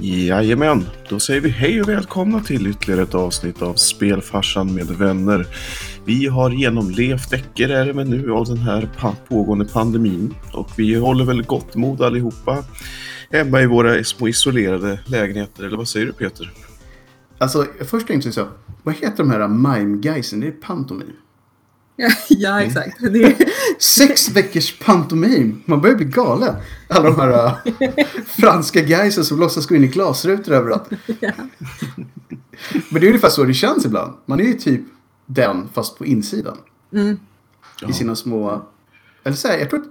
Jajamän, då säger vi hej och välkomna till ytterligare ett avsnitt av Spelfarsan med vänner. Vi har genomlevt eller är det väl nu av den här pågående pandemin och vi håller väl gott mod allihopa hemma i våra små isolerade lägenheter, eller vad säger du Peter? Alltså, först tänkte jag så, vad heter de här mime-guysen? Det är pantomim. Ja, ja exakt. Det är, Sex veckors pantomim! Man börjar bli galen. Alla de här äh, franska guysen som låtsas gå in i glasrutor överallt. ja. Men det är ungefär så det känns ibland. Man är ju typ den, fast på insidan. Mm. I sina små... Eller så här, jag tror att...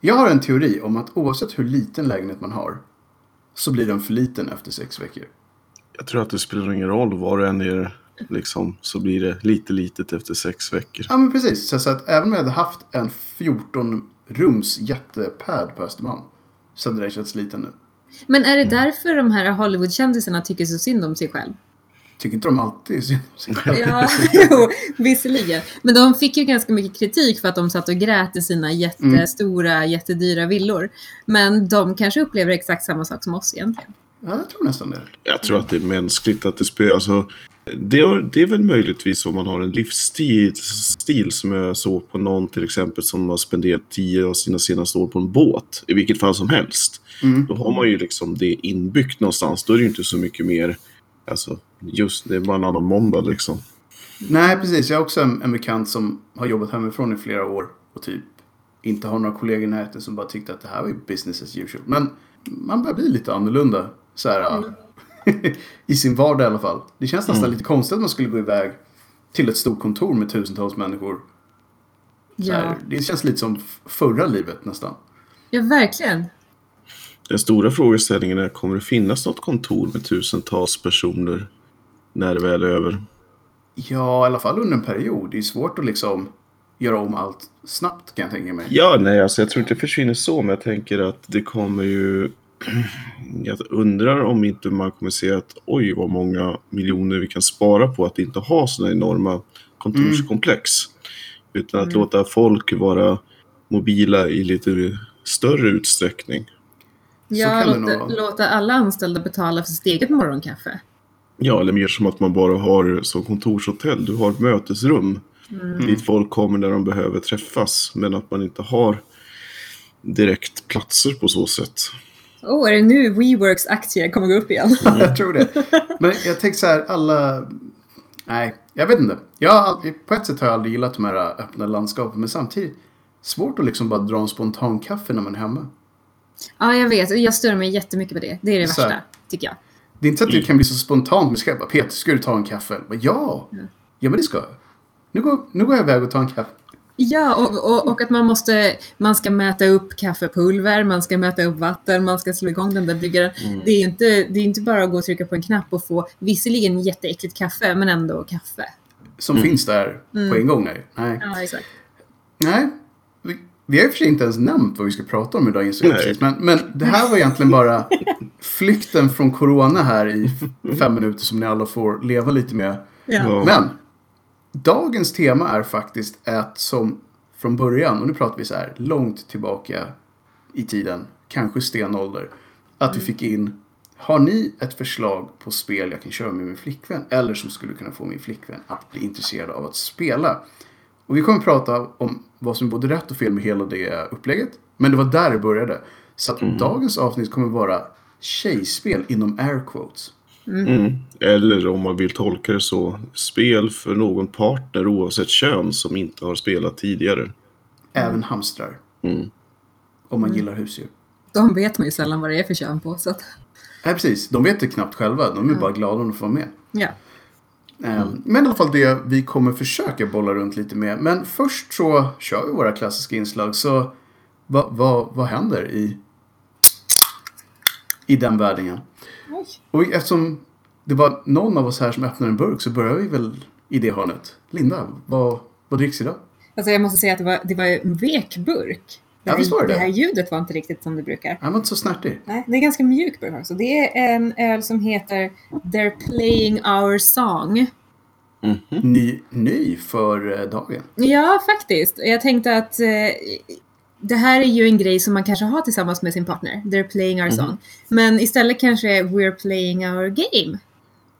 Jag har en teori om att oavsett hur liten lägenhet man har så blir den för liten efter sex veckor. Jag tror att det spelar ingen roll var du än är liksom, så blir det lite litet efter sex veckor. Ja men precis. Så, så att även om jag hade haft en 14 rums jättepad på Östermalm så hade den känts liten nu. Men är det därför de här Hollywoodkändisarna tycker så synd om sig själv? Tycker inte de alltid synd om sig själva? Ja, jo, visserligen. Men de fick ju ganska mycket kritik för att de satt och grät i sina jättestora, jättedyra villor. Men de kanske upplever exakt samma sak som oss egentligen. Ja, jag tror nästan det. Jag tror att det är mänskligt att det spelar. Alltså, det, är, det är väl möjligtvis om man har en livsstil stil som är så på någon till exempel som har spenderat tio av sina senaste år på en båt. I vilket fall som helst. Mm. Då har man ju liksom det inbyggt någonstans. Då är det ju inte så mycket mer. Alltså, just det är bara en annan måndag liksom. Nej, precis. Jag har också en, en bekant som har jobbat hemifrån i flera år och typ inte har några kollegor i närheten som bara tyckte att det här var ju business as usual. Men man börjar bli lite annorlunda så här, ja. i sin vardag i alla fall. Det känns nästan lite konstigt att man skulle gå iväg till ett stort kontor med tusentals människor. Ja, här, det känns lite som förra livet nästan. ja verkligen. Den stora frågeställningen är, kommer det finnas något kontor med tusentals personer när det väl är över? Ja, i alla fall under en period. Det är svårt att liksom göra om allt snabbt kan jag tänka mig. Ja, nej, alltså jag tror inte det försvinner så, men jag tänker att det kommer ju... Jag undrar om inte man kommer se att oj, vad många miljoner vi kan spara på att inte ha sådana enorma kontorskomplex. Utan att låta folk vara mobila i lite större utsträckning. Ja, låta, låta alla anställda betala för sitt eget morgonkaffe. Ja, eller mer som att man bara har som kontorshotell. Du har ett mötesrum dit folk kommer när de behöver träffas. Men att man inte har direkt platser på så sätt. Åh, oh, är det nu WeWorks aktier kommer gå upp igen? jag tror det. Men jag tänker så här, alla... Nej, jag vet inte. Jag på ett sätt har jag aldrig gillat de här öppna landskapen. Men samtidigt, svårt att liksom bara dra en spontan kaffe när man är hemma. ja, jag vet. Jag stör mig jättemycket på det. Det är det Så här. värsta, tycker jag. Det är inte så att det kan bli så spontant. Men ska jag bara, Peter, ska du ta en kaffe? Jag Bara, ja! Ja, men det ska jag. Nu går, nu går jag iväg och tar en kaffe. Ja, och, och, och att man måste, man ska mäta upp kaffepulver, man ska mäta upp vatten, man ska slå igång den där bryggaren. Det är inte, det är inte bara att gå och trycka på en knapp och få visserligen jätteäckligt kaffe, men ändå kaffe. Som finns där på en gång. Nej. Nej. Ja, exakt. Nej. Vi, vi har i och för sig inte ens nämnt vad vi ska prata om idag. precis. Men, men det här var egentligen bara flykten från corona här i fem minuter som ni alla får leva lite med. Ja. Men dagens tema är faktiskt ett som från början, och nu pratar vi så här långt tillbaka i tiden, kanske stenålder, att vi fick in har ni ett förslag på spel jag kan köra med min flickvän eller som skulle kunna få min flickvän att bli intresserad av att spela? Och vi kommer att prata om vad som är både rätt och fel med hela det upplägget. Men det var där det började. Så att dagens avsnitt kommer vara tjejspel inom air quotes. Mm. Eller om man vill tolka det så, spel för någon partner oavsett kön som inte har spelat tidigare. Även hamstrar. Mm. Om man gillar husdjur. De vet man ju sällan vad det är för kön på. Så att, Nej, precis. De vet det knappt själva. De är bara glada om de får vara med. ja. Ehm, Men i alla fall det vi kommer försöka bolla runt lite med. Men först så kör vi våra klassiska inslag. Så vad, vad, vad händer i, i den världen? Oj. Och eftersom det var någon av oss här som öppnade en burk så börjar vi väl i det hörnet. Linda, vad, vad dricks idag? Alltså jag måste säga att det var, det var en vek burk. Det, Ja, visst var det det det? här ljudet var inte riktigt som det brukar. Han var inte så snärtig. Nej, det är ganska mjuk burk också. Det är en öl som heter They're playing our song. Ny, ny för eh, dagen. Ja, faktiskt. Jag tänkte att eh, det här är ju en grej som man kanske har tillsammans med sin partner. They're playing our song. Men istället kanske we're playing our game.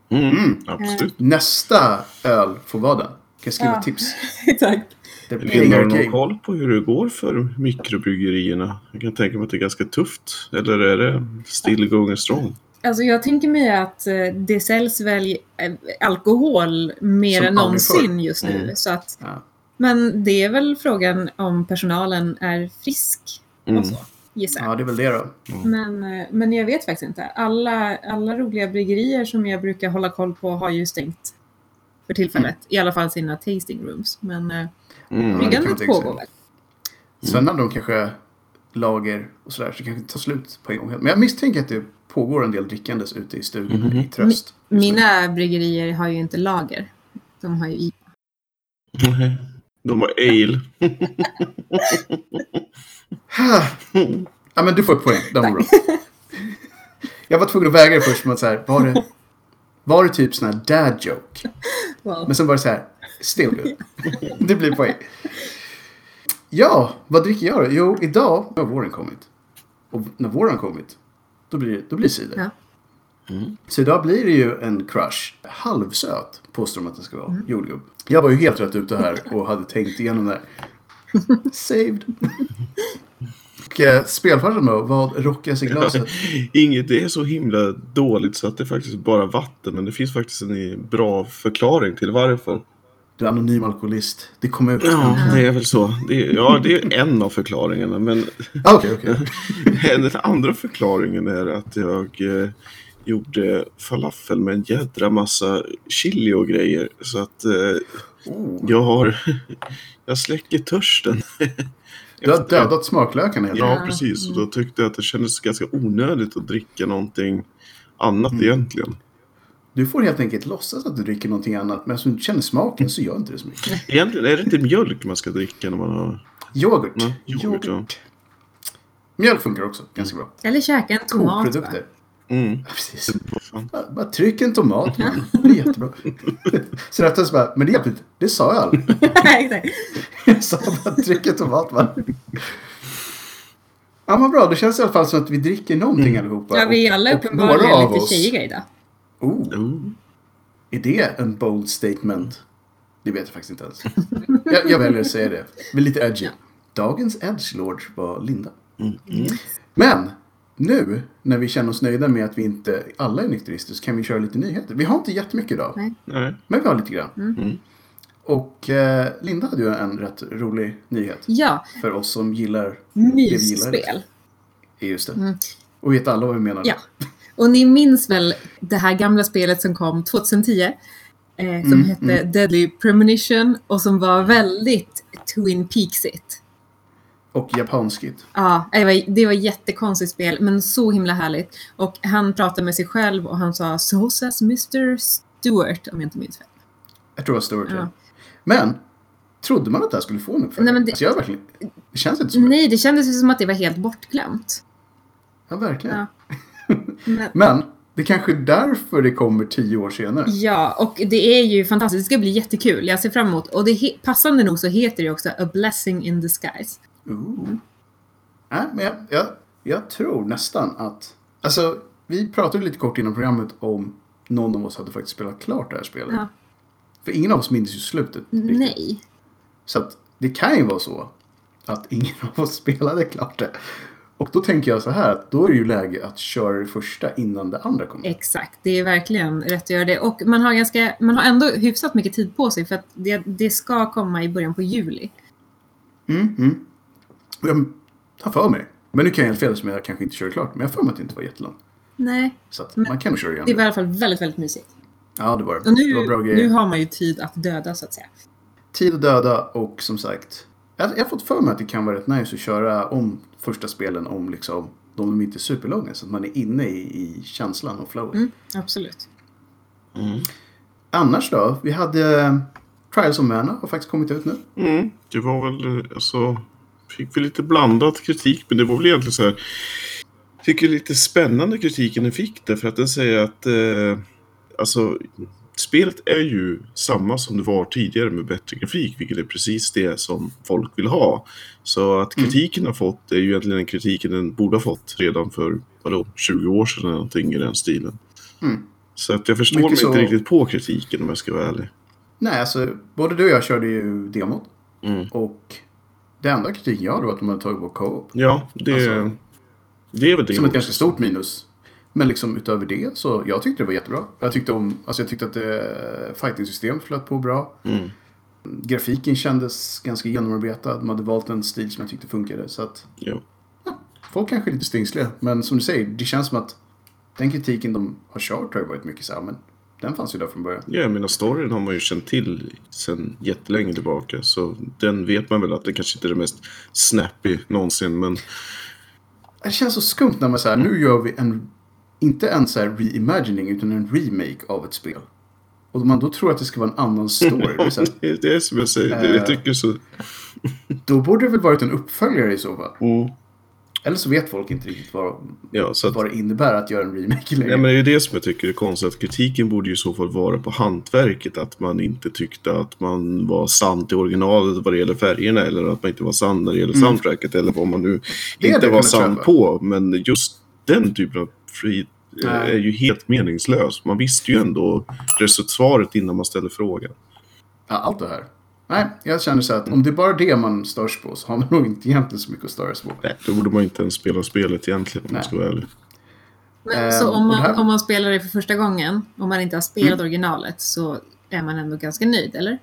Mm, absolut. Nästa öl får vara den. Kan jag skriva Ja. tips? Tack. Det blir har du game. koll på hur det går för mikrobryggerierna? Jag kan tänka mig att det är ganska tufft. Eller är det still going strong? Alltså jag tänker mig att eh, det säljs väl eh, alkohol mer Som än någonsin just nu. Mm. Så att, Ja. Men det är väl frågan om personalen är frisk Mm. och så, gissar jag. ja, det är väl det då. Men, eh, men jag vet faktiskt inte. Alla, alla roliga bryggerier som jag brukar hålla koll på har ju stängt för tillfället. I alla fall sina tasting rooms. Men eh, Mm. det bryggandet sig. pågår väl. Sen hade de kanske lager och sådär, så det kanske inte tar slut på en gång. Men jag misstänker att det pågår en del drickandes ute i stugan Mhm. i tröst. Mina bryggerier har ju inte lager. De har ju IPA. Nej. De har ale. ja, men du får ett poäng. Den var bra. Jag var tvungen att väga det först att så här, var det, var det typ sån här dad joke? Wow. Men sen var det så här, still good. det blir poäng. Ja, vad dricker jag då? Jo, idag har våren kommit. Och när våren kommit, då blir det, då blir cider. Ja. Så idag blir det ju en crush. Halvsöt påstår de att det ska vara. Jordgubb. Jag var ju helt rätt ute här och hade tänkt igenom det här. Saved. och eh, spelfarsan då, vad rockas i glaset? Inget, det är så himla dåligt så att det är faktiskt bara vatten. Men det finns faktiskt en bra förklaring till varför. Du är anonym alkoholist. Det kom ut. Ja, det är väl så. Det är, ja, det är en av förklaringarna. Men Ah, Okej, okej. den andra förklaringen är att jag eh, gjorde falafel med en jädra massa chili och grejer. Så att eh, Oh. jag har... jag släcker törsten. Du har dödat smaklökarna Ja, enkelt. precis. Och då tyckte jag att det kändes ganska onödigt att dricka någonting annat Mm. egentligen. Du får helt enkelt låtsas att du dricker någonting annat. Men eftersom du känner smaken så gör inte det så mycket. Egentligen är det inte mjölk man ska dricka när man har... Yoghurt. Nej, yoghurt, Mjölk funkar också ganska bra. Eller käka en tomat. va? Kokprodukter. Mm. Ja, precis. Bara, bara tryck en tomat man. Det blir jättebra. Så rättare så bara, men det inte. Det sa jag aldrig. Exakt. Jag sa bara tryck en tomat man. Ja men bra, det känns i alla fall som att vi dricker någonting allihopa. Ja, vi är alla uppenbarligen lite oss- tjejiga idag. Oh, Oh. är det en bold statement? Det vet jag faktiskt inte ens. Jag, jag väljer att säga det. Vi är lite edgy. Dagens edgelord var Linda. Mm. Men nu när vi känner oss nöjda med att vi inte alla är nykterister så kan vi köra lite nyheter. Vi har inte jättemycket idag. Nej. Nej. Men vi har lite grann. Mm. Och eh, Linda hade ju en rätt rolig nyhet. Ja, För oss som gillar det mysspel. Just det. Mm. Och vet alla vad vi menar? Ja. Och ni minns väl det här gamla spelet som kom 2010? Eh, som Mm, hette Deadly Premonition och som var väldigt Twin Peaksigt. Och japanskigt. Ja, det var, det var jättekonstigt spel, men så himla härligt. Och han pratade med sig själv och han sa “So says Mr Stewart” om jag inte minns fel. Jag tror det var Stuart. Ja. Ja. Men, trodde man att det här skulle få en uppföljare? Nej, men det- Alltså jag verkligen... Det känns inte det. Nej, det kändes som att det var helt bortglömt. Ja, verkligen. Ja. Men, Men, det kanske är därför det kommer tio år senare. ja, och det är ju fantastiskt. Det ska bli jättekul. Jag ser fram emot. Och det passande nog så heter det också A Blessing in Disguise. Ooh. Nej, men jag, jag, jag tror nästan att... Alltså, vi pratade lite kort innan programmet om någon av oss hade faktiskt spelat klart det här spelet. Ja. För ingen av oss minns ju slutet. riktigt. Nej. Så att det kan ju vara så att ingen av oss spelade klart det. Och då tänker jag så här att då är det ju läge att köra det första innan det andra kommer. Exakt, det är verkligen rätt att göra det. Och man har, ganska, man har ändå hyfsat mycket tid på sig för att det, det ska komma i början på juli. Mm, mm. Och jag har för mig. Men nu kan jag helt fel som jag kanske inte kör klart. Men jag har för mig att det inte var jättelångt. Nej, Så att man kan nog köra igen. det var i alla fall väldigt, väldigt mysigt. Ja, det var det. Och det var nu, bra nu grejer. har man ju tid att döda så att säga. Tid att döda och som sagt. Jag, jag har fått för mig att det kan vara rätt nice att köra om första spelen om liksom de är inte superlånga. Så att man är inne i, i känslan och flowet. Mm, absolut. Mm. Annars då? Vi hade eh, Trials of Mana har faktiskt kommit ut nu. Mm. Det var väl, eh, alltså, fick vi lite blandad kritik, men det var väl egentligen så här. Tycker lite spännande kritiken den fick det, för att den säger att, eh, alltså, spelet är ju samma som det var tidigare med bättre grafik, vilket är precis det som folk vill ha. Så att Mm. kritiken har fått är ju egentligen den kritiken den borde ha fått redan för vadå, 20 år sedan eller någonting i den stilen. Mm. Så att jag förstår Mycket mig så- inte riktigt på kritiken om jag ska vara ärlig. Nej, alltså både du och jag körde ju demot. Mm. Och det enda kritiken jag hade var att de hade tagit bort co-op. Ja, det, Alltså, det är väl det. Som ett ganska stort minus. Men liksom utöver det så jag tyckte det var jättebra. Jag tyckte om, alltså jag tyckte att det fighting-system flöt på bra. Mm. Grafiken kändes ganska genomarbetad. De hade valt en stil som jag tyckte funkade. Så att Ja. folk kanske är lite stingsliga. Men som du säger, det känns som att den kritiken de har kört har ju varit mycket så här, men den fanns ju där från början. Ja, jag menar storyn har man ju känt till sedan jättelänge tillbaka. Så den vet man väl att det kanske inte är det mest snappy någonsin. Men Det känns så skumt när man säger nu gör vi en, inte en så här reimagining utan en remake av ett spel. Och man då tror att det ska vara en annan story. Det är det, är som jag säger, det, Eh. jag tycker så. då borde det väl varit en uppföljare i så fall. Mm. Eller så vet folk inte riktigt vad, Ja, så att, vad det innebär att göra en remake längre. ja, men det är det som jag tycker är konstigt. Att kritiken borde ju i så fall vara på hantverket. Att man inte tyckte att man var sann till originalet vad det gäller färgerna. Eller att man inte var sann när det gäller Mm. soundtracket. Eller vad man nu Det inte var sann köpa. på. Men just den typen av fri Nej. är ju helt meningslös. Man visste ju ändå resultatet innan man ställde frågan. Ja, allt det här. Nej, jag känner så att om det är bara det man störs på så har man nog inte egentligen så mycket att störa sig på. Nej, då borde man inte ens spela spelet egentligen om man Nej. ska vara ärlig. Men, Eh, så om man, här- om man spelar det för första gången, om man inte har spelat Mm. originalet, så är man ändå ganska nöjd, eller?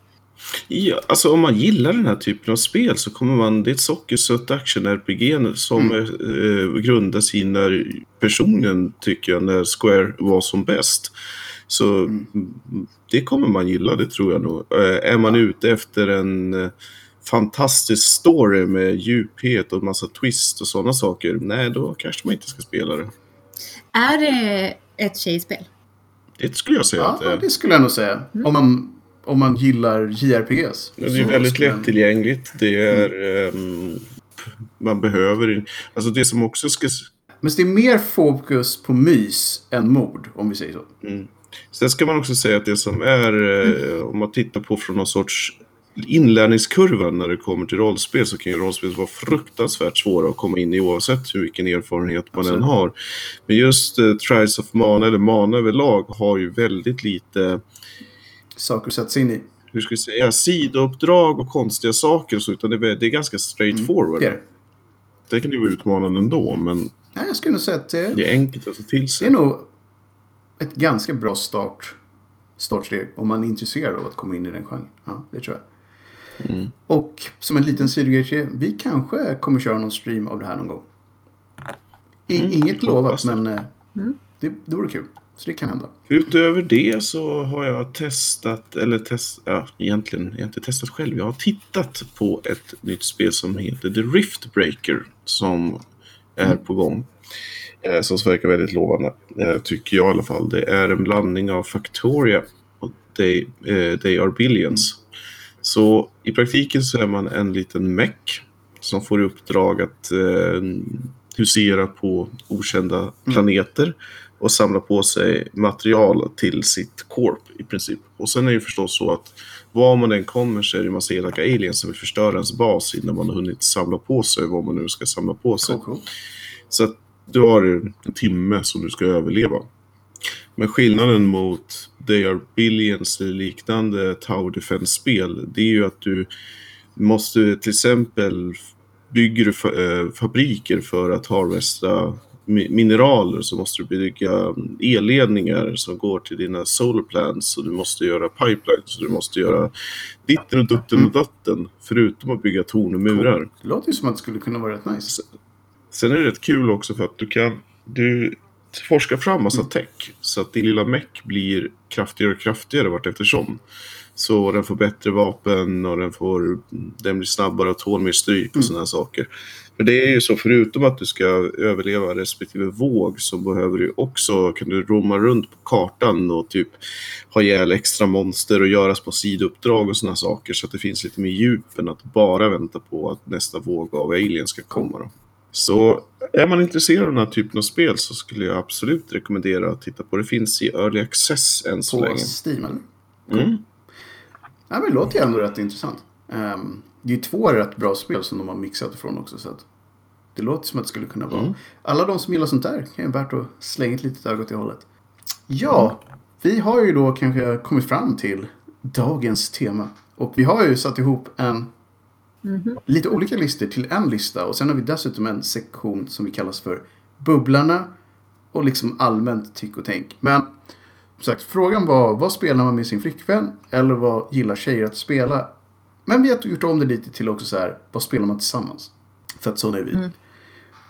Ja, alltså om man gillar den här typen av spel så kommer man... Det är ett sockersött action-RPG som Mm. eh, grundas i när personen, tycker jag, när Square var som bäst. Så Mm. mm, det kommer man gilla, det tror jag nog. Eh, är man ute efter en eh, fantastisk story med djuphet och massa twist och sådana saker, nej då kanske man inte ska spela det. Är det ett tjejspel? Det skulle jag säga Ja, att det är. det skulle jag nog säga. Om, man, om man gillar JRPGs. Ja, Det är väldigt lättillgängligt. Det är... ehm, man behöver... Alltså det som också ska... Men det är mer fokus på mys än mord, om vi säger så. Mm. Sen ska man också säga att det som är, eh, om man tittar på från någon sorts inlärningskurva när det kommer till rollspel så kan ju rollspel vara fruktansvärt svåra att komma in i oavsett hur vilken erfarenhet man Absolut. än har. Men just eh, Trials of Mana, eller Mana överlag, har ju väldigt lite Saker att sätta sig in i. hur ska vi säga, sidouppdrag och konstiga saker och så, utan det är, det är ganska straight forward. Det är det. Det kan ju vara utmanande ändå, men Nej, jag skulle nog säga att det, det är enkelt att ta till det sig. är nog ett ganska bra start, startsteg om man är intresserad av att komma in i den genren. Ja, det tror jag. Mm. Och som en liten sidogrej vi kanske kommer köra någon stream av det här någon gång. I, Mm, inget lovat, men eh, Mm. det, det vore kul. Så det kan hända. Utöver det så har jag testat, eller test, ja, egentligen, jag har inte testat själv. Jag har tittat på ett nytt spel som heter The Rift Breaker som är på gång. Eh, som verkar väldigt lovande, eh, tycker jag i alla fall. Det är en blandning av Factoria och They, eh, They Are Billions. Så i praktiken så är man en liten mech som får i uppdrag att eh, husera på okända planeter och samla på sig material till sitt corp i princip. Och sen är det ju förstås så att var man än kommer så är det en massa elaka aliens som vill förstöra ens bas innan man har hunnit samla på sig vad man nu ska samla på sig. Cool, cool. Så att du har en timme som du ska överleva. Men skillnaden mot They Are Billions eller liknande Tower Defense-spel, det är ju att du måste till exempel bygger du eh, fabriker för att harvesta mi- mineraler så måste du bygga elledningar som går till dina solar plants och du måste göra pipelines så du måste göra ditten och dutten och datten förutom att bygga torn och murar. Det låter ju som att det skulle kunna vara rätt nice. Sen är det rätt kul också för att du kan du forskar fram massa tech så att din lilla mech blir kraftigare och kraftigare vart eftersom. Så den får bättre vapen och den, får, den blir snabbare och tål mer stryk och sådana här saker. För det är ju så, förutom att du ska överleva respektive våg så behöver du också, kan du roama runt på kartan och typ ha ihjäl extra monster och göra små sidouppdrag och sådana saker så att det finns lite mer djup än att bara vänta på att nästa våg av aliens ska komma. Då. Så är man intresserad av den här typen av spel så skulle jag absolut rekommendera att titta på. Det finns i Early Access än så På länge. Steam eller? Mm. Ja, men det låter ju ändå rätt intressant. Um, det är ju två rätt bra spel som de har mixat ifrån också. Så det låter som att det skulle kunna vara. Mm. Alla de som gillar sånt där kan ju värt att slänga ett litet öga åt det hållet. Ja, vi har ju då kanske kommit fram till dagens tema. Och vi har ju satt ihop en lite olika listor till en lista. Och sen har vi dessutom en sektion som vi kallas för Bubblarna. Och liksom allmänt tyck och tänk. Men som sagt, frågan var vad spelar man med sin flickvän? Eller vad gillar tjejer att spela? Men vi har gjort om det lite till också så här, vad spelar man tillsammans? För att sådana är vi.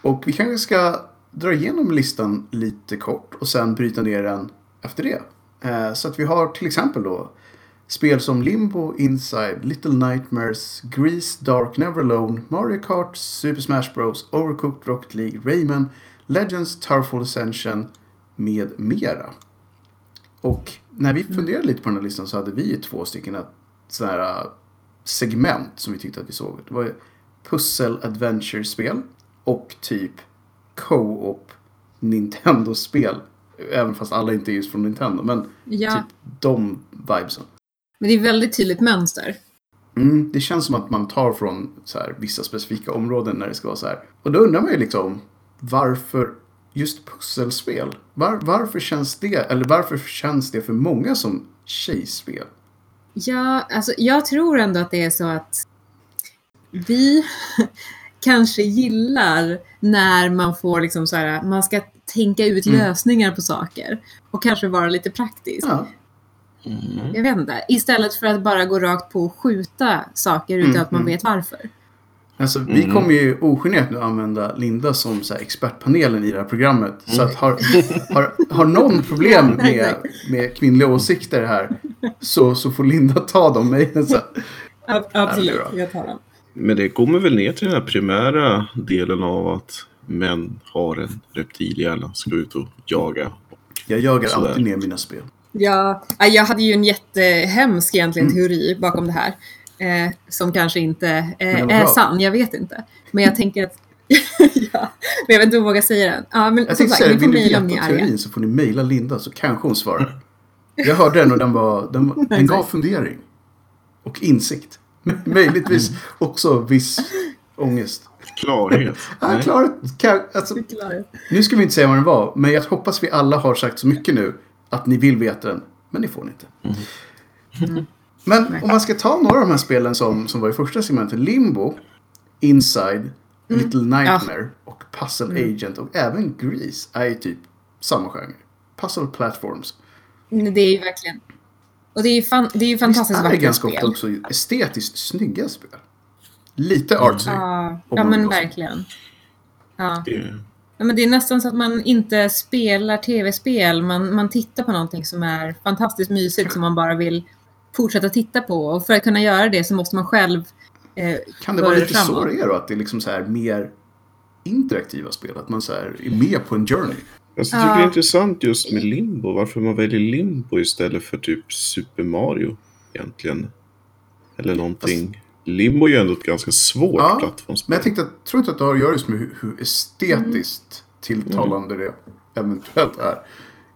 Och vi kanske ska dra igenom listan lite kort och sen bryta ner den efter det. Eh, så att vi har till exempel då spel som Limbo, Inside, Little Nightmares, Grease, Dark Never Alone, Mario Kart, Super Smash Bros, Overcooked Rocket League, Rayman, Legends, Towerfall Ascension med mera. Och när vi funderade lite på den här listan så hade vi två stycken sådana här segment som vi tyckte att vi såg. Det var ju pussel-adventure-spel och typ co-op Nintendo-spel. Även fast alla inte är just från Nintendo. Men Ja, typ de vibesen. Men det är väldigt tydligt mönster. Mm, det känns som att man tar från så här, vissa specifika områden när det ska vara så här. Och då undrar man ju liksom varför just pusselspel? Var, varför känns det, eller varför känns det för många som tjejspel? Ja, alltså jag tror ändå att det är så att vi kanske gillar när man får liksom så här, man ska tänka ut Mm. lösningar på saker och kanske vara lite praktisk. Ja, Mm. Jag vet inte. Istället för att bara gå rakt på och skjuta saker utan Mm, att man mm. vet varför. alltså vi Mm. kommer ju ogenerat nu använda Linda som så här, expertpanelen i det här programmet. Så att har, har, har någon problem med, med kvinnliga åsikter här så, så får Linda ta dem mejlen sen. Absolut, bra. jag tar den. Men det kommer väl ner till den här primära delen av att män har en reptilhjärna, ska ut och jaga. Jag jagar Sådär. alltid ner mina spel. Ja, ja, jag hade ju en jättehemsk egentligen Mm. teori bakom det här. Eh, som kanske inte eh, är bra. sann, jag vet inte. Men jag tänker att... ja, men jag vet inte om jag vågar säga den. Ja, men Jag som tänkte sagt, säga, vill du ni veta teorin så får ni mejla Linda så kanske hon svarar. Jag hörde den och den, var, den, var- den gav fundering. Och insikt. Möjligtvis också viss ångest. Klarhet. Ja, kan, alltså, nu ska vi inte säga vad den var, men jag hoppas vi alla har sagt så mycket nu att ni vill veta den. Men det får ni inte. Men om man ska ta några av de här spelen som, som var i första segmentet. Limbo, Inside, Little Nightmare och Puzzle Agent och även Grease är ju typ samma genre. Puzzle platforms. Det är ju verkligen... Och det är ju, fan, det är ju fantastiskt Visst är det vackra ganska spel. ofta också estetiskt snygga spel? Lite artsy. Ja, Om ja men verkligen. Ja. Det- ja, men det är nästan så att man inte spelar tv-spel. Man, man tittar på någonting som är fantastiskt mysigt som man bara vill fortsätta titta på. Och för att kunna göra det så måste man själv eh, Kan det vara lite så framåt. det är då? Att det är liksom så här mer interaktiva spel? Att man så här är med på en journey? Alltså, jag tycker Ja. det är intressant just med Limbo. Varför man väljer Limbo istället för typ Super Mario egentligen. Eller någonting. Limbo är ju ändå ett ganska svårt Ja, plattformsspel. Men jag tänkte tror inte att det har att göra just med hur, hur estetiskt tilltalande det eventuellt är.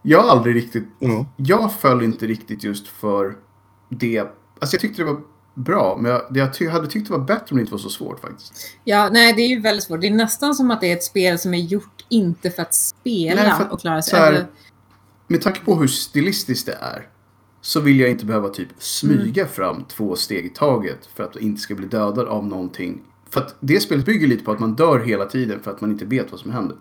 Jag har aldrig riktigt, Ja. jag föll inte riktigt just för det. Alltså jag tyckte det var bra, men jag, det jag ty, hade tyckt det var bättre om det inte var så svårt faktiskt. Ja, nej, det är ju väldigt svårt. Det är nästan som att det är ett spel som är gjort inte för att spela Nej, för att och klara sig. här- Med tanke på hur stilistiskt det är så vill jag inte behöva typ smyga Mm. fram två steg i taget för att jag inte ska bli dödad av någonting. För att det spelet bygger lite på att man dör hela tiden för att man inte vet vad som händer.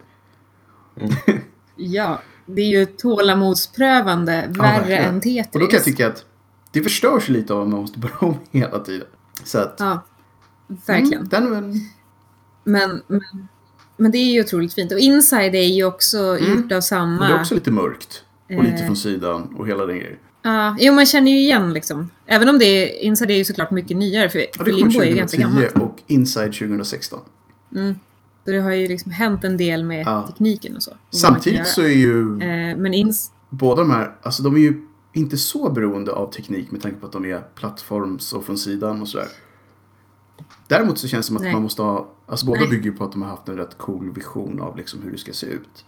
ja, det är ju tålamodsprövande, värre verkligen. än Tetris. Och då kan jag tycka att det förstörs lite av att man måste börja om hela tiden. Så att, Ja, verkligen. Mm, den. Men, men, men det är ju otroligt fint. Och Inside är ju också Mm. gjort av samma... Men det är också lite mörkt. Och lite Eh. från sidan och hela den grejen. Ja, jo, man känner ju igen liksom. Även om det är, Inside är ju såklart mycket nyare, för, Ja, för Limbo är ju ganska 2010 gammalt. och Inside 2016. Så det har ju liksom hänt en del med Ja. tekniken och så. och Samtidigt så är ju Eh, men ins... båda de här, alltså de är ju inte så beroende av teknik med tanke på att de är plattforms och från sidan och sådär. Däremot så känns det som att Nej. man måste ha, alltså båda Nej. bygger på att de har haft en rätt cool vision av liksom hur det ska se ut.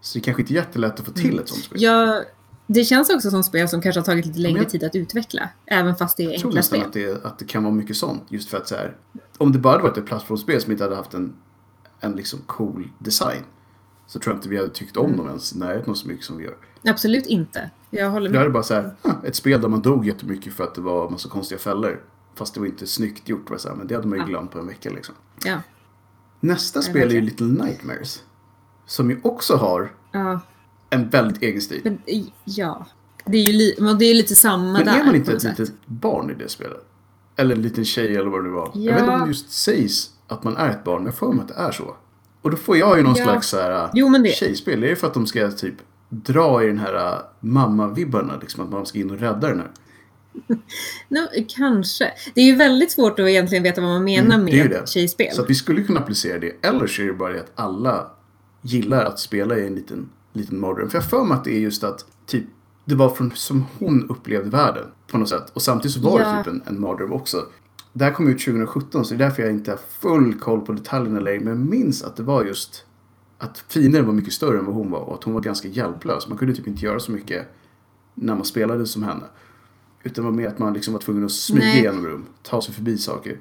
Så det kanske inte är jättelätt att få till ett sånt spel. Ja, det känns också som spel som kanske har tagit lite längre tid att utveckla. Även fast det är Jag tror enkla nästan spel. att det, att det kan vara mycket sånt. Just för att så här, om det bara hade varit ett plattformsspel som inte hade haft en, en liksom cool design. Så tror jag inte vi hade tyckt om dem ens i närheten så mycket som vi gör. Absolut inte. Jag håller Det med. hade bara så här, "Huh, ett spel där man dog jättemycket för att det var en massa konstiga fällor. Fast det var inte snyggt gjort. Det så här, men det hade man ju glömt på en vecka liksom. Ja. Nästa spel är ju. Little Nightmares. Som ju också har ja. En väldigt egen stil. Men, ja. Det är ju li- men det är lite samma Men där. är man inte ett sätt. litet barn i det spelet? Eller en liten tjej eller vad det var. Jag Ja. vet inte om det just sägs att man är ett barn, men jag får mig att det är så. Och då får jag ju någon Ja. slags så här, Jo, men det- tjejspel. Är det för att de ska typ dra i den här äh, mamma-vibbarna? Liksom att man ska in och rädda den här. No, kanske. Det är ju väldigt svårt att egentligen veta vad man menar Mm, det ju med det. tjejspel. Så att vi skulle kunna applicera det. Eller så är det bara det att alla gillar att spela i en liten, liten mardröm. För jag för mig att det är just att typ, det var från som hon upplevde världen på något sätt. Och samtidigt så var Ja. det typ en, en mardröm också. Det här kom ut 2017 så det är därför jag inte har full koll på detaljerna längre. Men jag minns att det var just att fienden var mycket större än vad hon var och att hon var ganska hjälplös. Man kunde typ inte göra så mycket när man spelade som henne. Utan var mer att man liksom var tvungen att smyga Nej. igenom rum, ta sig förbi saker.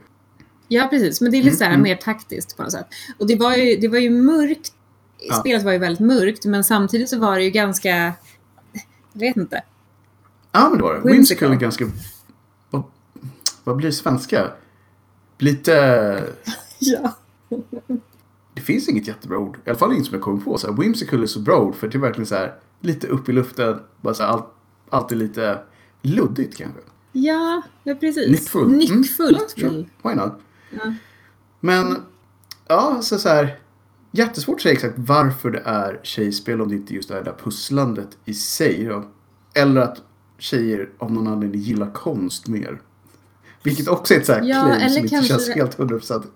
Ja, precis. Men det är lite så här Mm, mer taktiskt på något sätt. Och det var ju, det var ju mörkt. Ja. Spelet var ju väldigt mörkt, men samtidigt så var det ju ganska... Jag vet inte. Ja, men det var det. Whimsical. Är ganska... Vad, vad blir svenska? Lite... Ja. Det finns inget jättebra ord. I alla fall inget som jag kommer på. Så här, whimsical är så bra ord för det är verkligen så här lite upp i luften. Bara så här, allt, allt är lite luddigt kanske. Ja, ja precis. Nyckfullt. Nyckfullt. Mm, ja, sure. Why not? Ja. Men, ja, så, så här. Jättesvårt att säga exakt varför det är tjejspel om det inte just är det där pusslandet i sig. Då. Eller att tjejer av någon anledning gillar konst mer. Vilket också är ett så här Ja, claim som inte känns det- helt hundraprocentigt.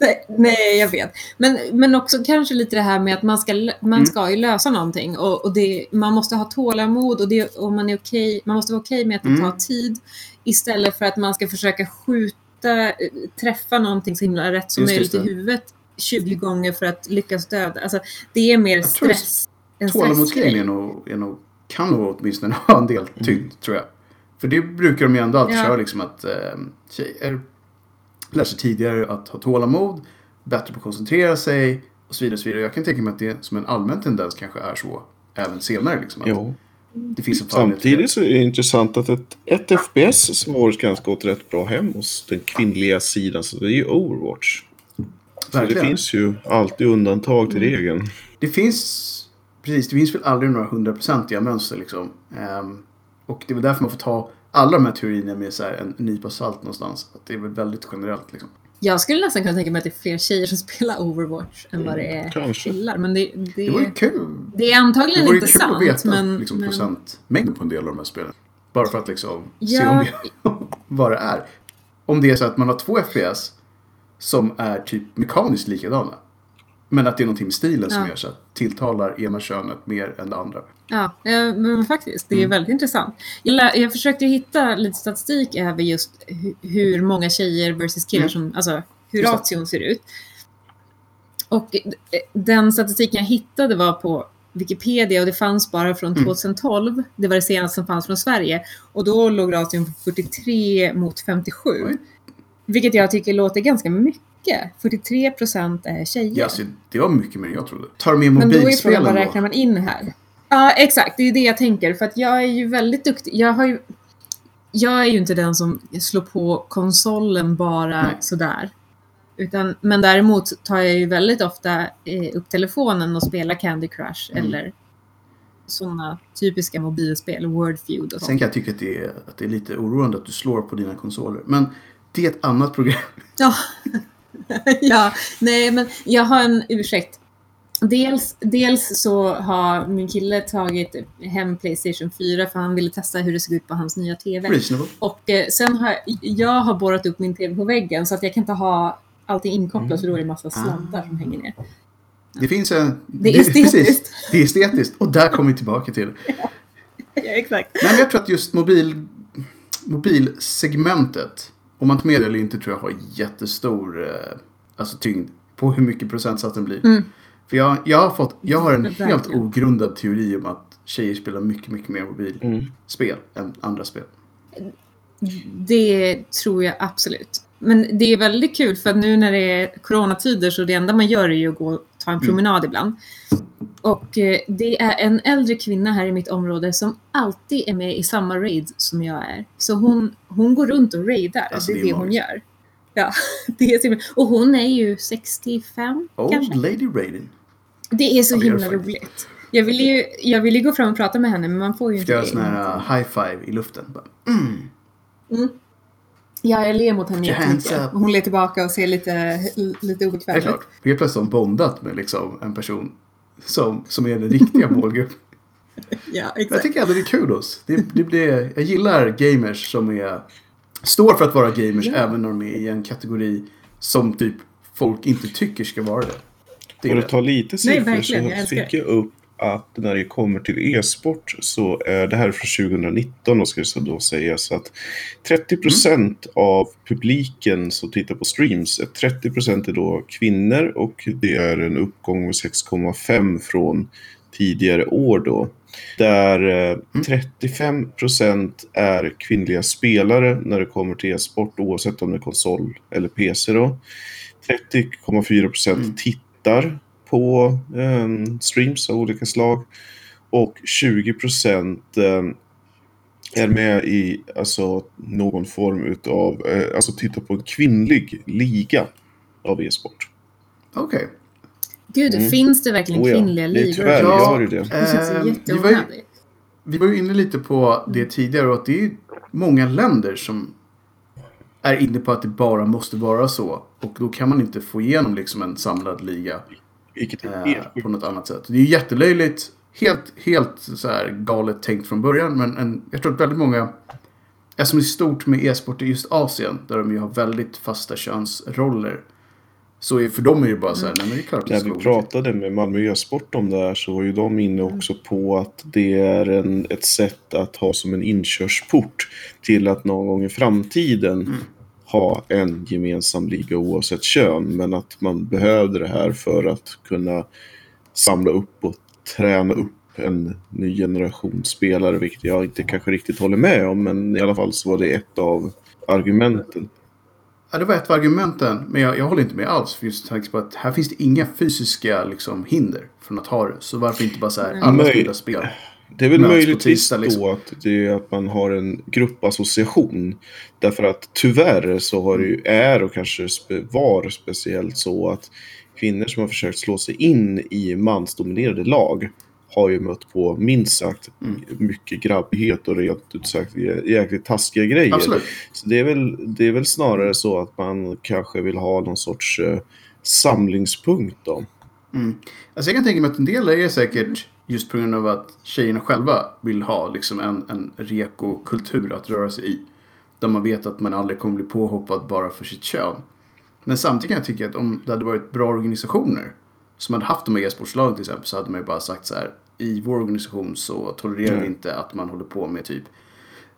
Nej, nej, jag vet. Men, men också kanske lite det här med att man ska, man Mm. ska ju lösa någonting. Och, och det, man måste ha tålamod och, det, och man, är okej, man måste vara okej med att det Mm. tar tid. Istället för att man ska försöka skjuta, eh, träffa någonting så himla rätt som Just möjligt i just det. huvudet 20 gånger för att lyckas döda. Alltså, det är mer stress. En Tålamodsgrejen är är nog, kan nog åtminstone ha en del tyngd, tror jag. För det brukar de ju ändå alltid Ja. köra liksom att eh, tjejer lär sig tidigare att ha tålamod, bättre på att koncentrera sig och så vidare. Och så vidare. Jag kan tänka mig att det som en allmän tendens kanske är så även senare. Liksom, att Jo. Det finns en Samtidigt så är det intressant att ett, ett FPS som har gått rätt bra hem hos den kvinnliga sidan, så det är ju Overwatch. Så det Verkligen. finns ju alltid undantag till Mm. regeln. Det finns, precis, det finns väl aldrig några hundraprocentiga mönster liksom. Ehm, och det är väl därför man får ta alla de här teorierna med så här, en nypa salt någonstans. Att det är väl väldigt generellt liksom. Jag skulle nästan kunna tänka mig att det är fler tjejer som spelar Overwatch än vad det är Kanske. killar. Men det, Det vore det, kul. det är Det antagligen vore ju inte kul att sant. veta men, liksom, men, procentmängden på en del av de här spelen. Bara för att liksom se Ja. om det, vad det är. Om det är så att man har två FPS som är typ mekaniskt likadana. Men att det är någonting med stilen som Ja. gör så att tilltalar ena könet mer än det andra. Ja, men faktiskt. Det är Mm. väldigt intressant. Jag, jag försökte hitta lite statistik över just hu- hur många tjejer versus killar Mm. som, alltså hur ration ser ut. Och eh, den statistiken jag hittade var på Wikipedia och det fanns bara från Mm. 2012. Det var det senaste som fanns från Sverige. Och då låg ration på 43 mot 57. Oj. Vilket jag tycker låter ganska mycket. 43 procent är tjejer. Ja, det var mycket mer än jag trodde. Tar med Men då är frågan, mobilspelen vad då? räknar man in här? Ja, exakt. Det är det jag tänker. För att jag är ju väldigt duktig. Jag har ju... Jag är ju inte den som slår på konsolen bara Nej. sådär. Utan, men däremot tar jag ju väldigt ofta eh, upp telefonen och spelar Candy Crush Mm. eller sådana typiska mobilspel, Wordfeud och Sen sånt. kan jag tycka att det, är, att det är lite oroande att du slår på dina konsoler. Men det är ett annat program. Ja. ja, nej men jag har en ursäkt. Dels, dels så har min kille tagit hem Playstation 4 för han ville testa hur det såg ut på hans nya TV. Reasonable. Och eh, sen har jag har borrat upp min TV på väggen så att jag kan inte ha allting inkopplat för då är det en massa sladdar som hänger ner. Det finns en... Det är estetiskt. Precis, det är estetiskt. Och där kommer vi tillbaka till. Ja, exakt. Nej, men jag tror att just mobil, mobilsegmentet om man tar med det eller inte tror jag har jättestor eh, alltså tyngd på hur mycket procentsatsen blir. Mm. För jag, jag, har fått, jag har en Verkligen. helt ogrundad teori om att tjejer spelar mycket, mycket mer mobilspel Mm. än andra spel. Det tror jag absolut. Men det är väldigt kul för att nu när det är coronatider så det enda man gör är ju att gå ta en promenad ibland. Och eh, det är en äldre kvinna här i mitt område som alltid är med i samma raid som jag är. Så hon, hon går runt och raidar. Alltså, det är det hon gör. Ja, det är himla- Och hon är ju 65 Old kanske. Lady Raiden. Det är så Ja, himla roligt. Jag ville ju jag ville ju gå fram och prata med henne men man får ju Ska inte göra det. sån här uh, high five i luften. Bara, Mm. Ja, jag ler mot henne jättemycket. Och hon ler tillbaka och ser lite, lite Det obekväm är ut. klart. Helt plötsligt har hon bondat med liksom en person som, som är den riktiga målgruppen. Ja, Jag exakt. tycker ändå det är kudos. Det, det blir, jag gillar gamers som är, står för att vara gamers Ja. även när de är i en kategori som typ folk inte tycker ska vara det. det För är att ta lite siffror jag så fick jag upp att när det kommer till e-sport så är det här från 2019 och ska det då sägas att 30 procent av publiken som tittar på streams, är 30 procent är då kvinnor och det är en uppgång med 6,5 från tidigare år då. Där eh, 35 procent är kvinnliga spelare när det kommer till e-sport oavsett om det är konsol eller PC då. 30,4 procent Mm. tittar på eh, streams av olika slag. Och 20 procent eh, är med i alltså, någon form utav, eh, alltså tittar på en kvinnlig liga av e-sport. Okej. Gud, Mm. finns det verkligen Oh ja, kvinnliga det är ligor? tyvärr Ja. gör ju det. Det känns Ehm, vi, var ju, jätteonödigt. vi var ju inne lite på det tidigare och att det är många länder som är inne på att det bara måste vara så. Och då kan man inte få igenom liksom en samlad liga. Vilket är eh, helt på något annat sätt. Det är jättelöjligt. Helt, helt så här galet tänkt från början. Men en, jag tror att väldigt många, eftersom det är stort med e-sport i just Asien, där de ju har väldigt fasta könsroller. Så är, för dem är det bara så här, nej men det är klart att det När vi pratade med Malmö e-sport om det här så var ju de inne också på att det är en, ett sätt att ha som en inkörsport till att någon gång i framtiden ha en gemensam liga oavsett kön. Men att man behövde det här för att kunna samla upp och träna upp en ny generation spelare, vilket jag inte kanske riktigt håller med om. Men i alla fall så var det ett av argumenten. Ja, det var ett av argumenten. Men jag, jag håller inte med alls. För just tanke på att här finns det inga fysiska liksom, hinder från att ha det. Så varför inte bara så här, alla Nej. spelar spel. Det är väl möjligtvis tisdag, liksom. då att, det att man har en gruppassociation. Därför att tyvärr så har det ju, är och kanske var speciellt så att kvinnor som har försökt slå sig in i mansdominerade lag har ju mött på minst sagt Mm. mycket grabbighet och rent ut sagt jä- jäkligt taskiga grejer. Absolut. Så det är, väl, det är väl snarare så att man kanske vill ha någon sorts eh, samlingspunkt då. Mm. Alltså jag kan tänka mig att en del är säkert just på grund av att tjejerna själva vill ha liksom en, en reko-kultur att röra sig i. Där man vet att man aldrig kommer bli påhoppad bara för sitt kön. Men samtidigt kan jag tycka att om det hade varit bra organisationer som hade haft de här e-sportslagen till exempel så hade man ju bara sagt så här. I vår organisation så tolererar vi Mm. inte att man håller på med typ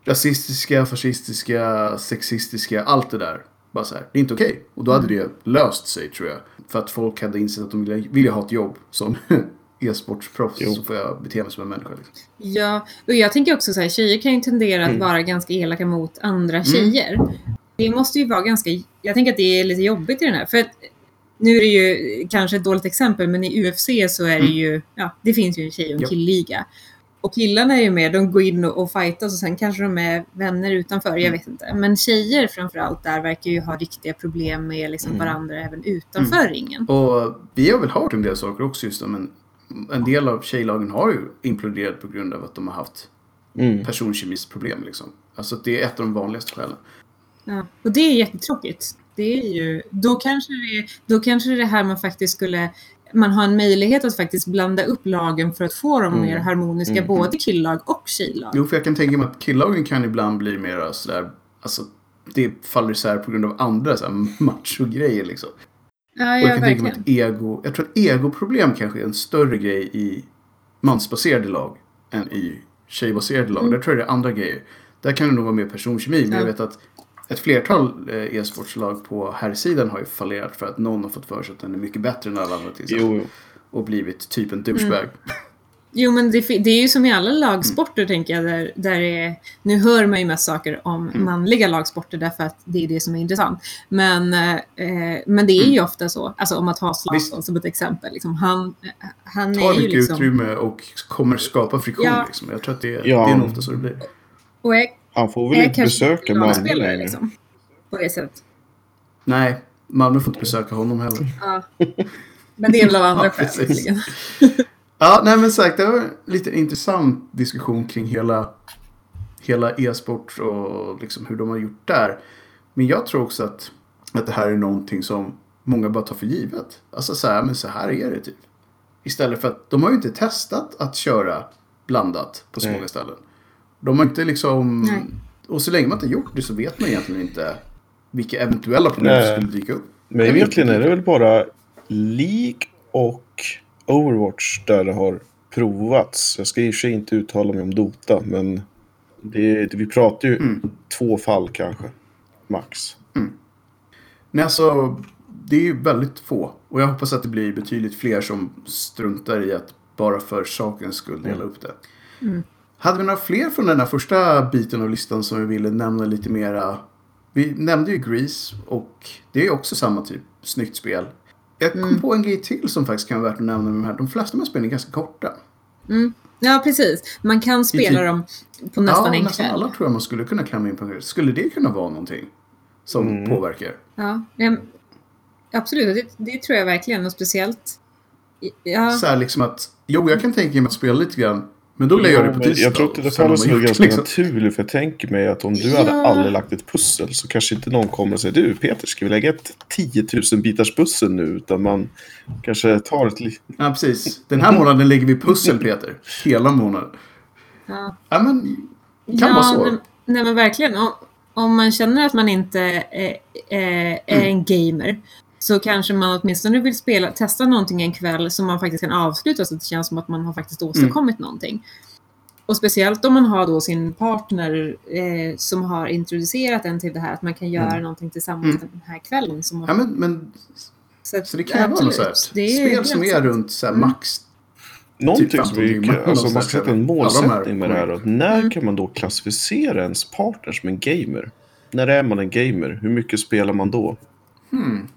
rasistiska, fascistiska, sexistiska, allt det där. Bara så här, det är inte okej. Och då hade det löst sig tror jag. För att folk hade insett att de ville, ville ha ett jobb som e-sportsproffs. Jo. Så får jag bete mig som en människa. Liksom. Ja, och jag tänker också så här, tjejer kan ju tendera att Mm. vara ganska elaka mot andra tjejer. Det måste ju vara ganska, jag tänker att det är lite jobbigt i den här. För att, nu är det ju kanske ett dåligt exempel, men i UFC så är det ju, ja, det finns ju en tjej och en Ja. killliga. Och killarna är ju med, de går in och, och fightas och sen kanske de är vänner utanför, jag vet inte. Men tjejer framförallt där verkar ju ha riktiga problem med liksom Mm. varandra även utanför ringen. Och vi har väl hört en del saker också just om en, en del av tjejlagen har ju imploderat på grund av att de har haft Mm. personkemisproblem liksom. Alltså det är ett av de vanligaste skälen. Ja, och det är jättetråkigt. Det är ju, då, kanske det, då kanske det här man faktiskt skulle man har en möjlighet att faktiskt blanda upp lagen för att få dem Mm. mer harmoniska, Mm. både killag och tjejlag. Jo, för jag kan tänka mig att killlagen kan ibland bli mer sådär, alltså det faller isär på grund av andra så här, macho-grejer liksom. Ja, Och jag ja kan tänka mig verkligen. att ego, jag tror att egoproblem kanske är en större grej i mansbaserade lag än i tjejbaserade lag. Mm. Där tror jag det är andra grejer. Där kan det nog vara mer personkemi, men Ja. jag vet att ett flertal eh, e-sportslag på här sidan har ju fallerat för att någon har fått för sig att den är mycket bättre än alla andra till exempel. Jo, Och blivit typ en douchebag. Mm. Jo, men det, det är ju som i alla lagsporter, tänker jag. Där, där är, nu hör man ju mest saker om Mm. manliga lagsporter därför att det är det som är intressant. Men, eh, men det är ju ofta så. Alltså om att ha Zlatan Mm. Som ett exempel. Liksom, han, han Tar är ju mycket liksom... utrymme och kommer skapa friktion. Ja. Liksom. Jag tror att det, Ja. det är nog ofta så det blir. Och är, han får väl inte besöka Malmö längre. liksom. På det sättet. Nej, Malmö får inte besöka honom heller. Ja. Men det är väl av andra Ja, skäl. Ja, nej men sagt, det var en lite intressant diskussion kring hela, hela e-sport och liksom hur de har gjort där. Men jag tror också att, att det här är någonting som många bara tar för givet. Alltså så här, men så här är det typ. Istället för att de har ju inte testat att köra blandat på så många ställen. De har inte liksom... Nej. Och så länge man inte gjort det så vet man egentligen inte vilka eventuella problem som skulle dyka upp. Men egentligen är det väl bara League och Overwatch där det har provats. Jag ska i och för sig inte uttala mig om Dota, men det, vi pratar ju Mm. två fall kanske. Max. Nej, alltså det är ju väldigt få. Och jag hoppas att det blir betydligt fler som struntar i att bara för sakens skull dela upp det. Hade vi några fler från den här första biten av listan som vi ville nämna lite mera? Vi nämnde ju Grease och det är ju också samma typ snyggt spel. Jag kom Mm. på en grej till som faktiskt kan vara värt att nämna med de här. De flesta av de här spelen är ganska korta. Mm. Ja, precis. Man kan spela typ- dem på nästan ja, en nästan kväll. alla tror jag man skulle kunna klämma in på en grej. Skulle det kunna vara någonting som Mm. påverkar? Ja, absolut. Det, det tror jag verkligen. Och speciellt... Ja, Så här liksom att, jo jag kan tänka mig att spela lite grann. Men då lägger jag det på men tisdag. jag tror inte det så gjort ganska liksom. naturligt. För jag tänker mig att om du hade Ja. aldrig lagt ett pussel så kanske inte någon kommer och säger du Peter, ska vi lägga ett 10 000 bitars pussel nu? Utan man kanske tar ett li- Ja, precis. Den här månaden lägger vi pussel, Peter. Hela månaden. ja. Ja, men kan vara så. Nej, nej, men verkligen. Om, om man känner att man inte är, är, är Mm. en gamer så kanske man åtminstone vill spela, testa någonting en kväll som man faktiskt kan avsluta så att det känns som att man har faktiskt Mm. åstadkommit någonting. Och speciellt om man har då sin partner eh, som har introducerat en till det här att man kan göra någonting tillsammans Mm. den här kvällen. Som Ja, men, men, att- så det kan vara något så är Spel som är runt så här, Mm. max. Någonting Typ som vi 15 kan, alltså man ska sätta en målsättning med det här. Att när Mm. kan man då klassificera ens partner som en gamer? När är man en gamer? Hur mycket spelar man då? Hmm.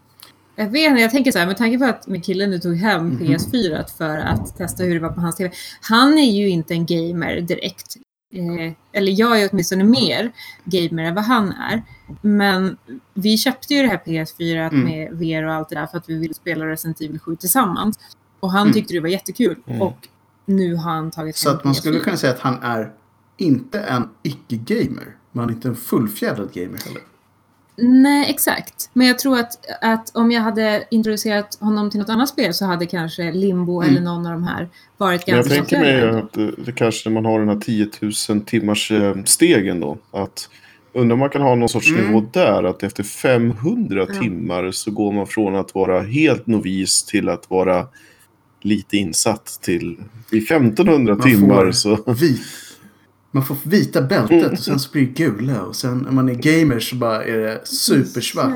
Jag vet inte, jag tänker så här, med tanke på att min kille nu tog hem Mhm. PS4 för att testa hur det var på hans TV. Han är ju inte en gamer direkt. Eh, eller jag är åtminstone mer gamer än vad han är. Men vi köpte ju det här PS4 Mm. med VR och allt det där för att vi ville spela Resident Evil 7 tillsammans. Och han Mm. tyckte det var jättekul. Mm. Och nu har han tagit Så att man skulle PS4. kunna säga att han är inte en icke-gamer. Men han är inte en fullfjädrad gamer heller. Nej, exakt. Men jag tror att, att om jag hade introducerat honom till något annat spel så hade kanske Limbo Mm. eller någon av de här varit Men jag ganska tänker mig att det, det kanske när man har den här 10 000 timmars eh, stegen då. Att undrar om man kan ha någon sorts Mm. nivå där. Att efter 500 Ja. timmar så går man från att vara helt novis till att vara lite insatt till i 1500 Man timmar får så. Man får vita bältet och sen så blir det gula. Och sen när man är gamer så bara är det supersvart.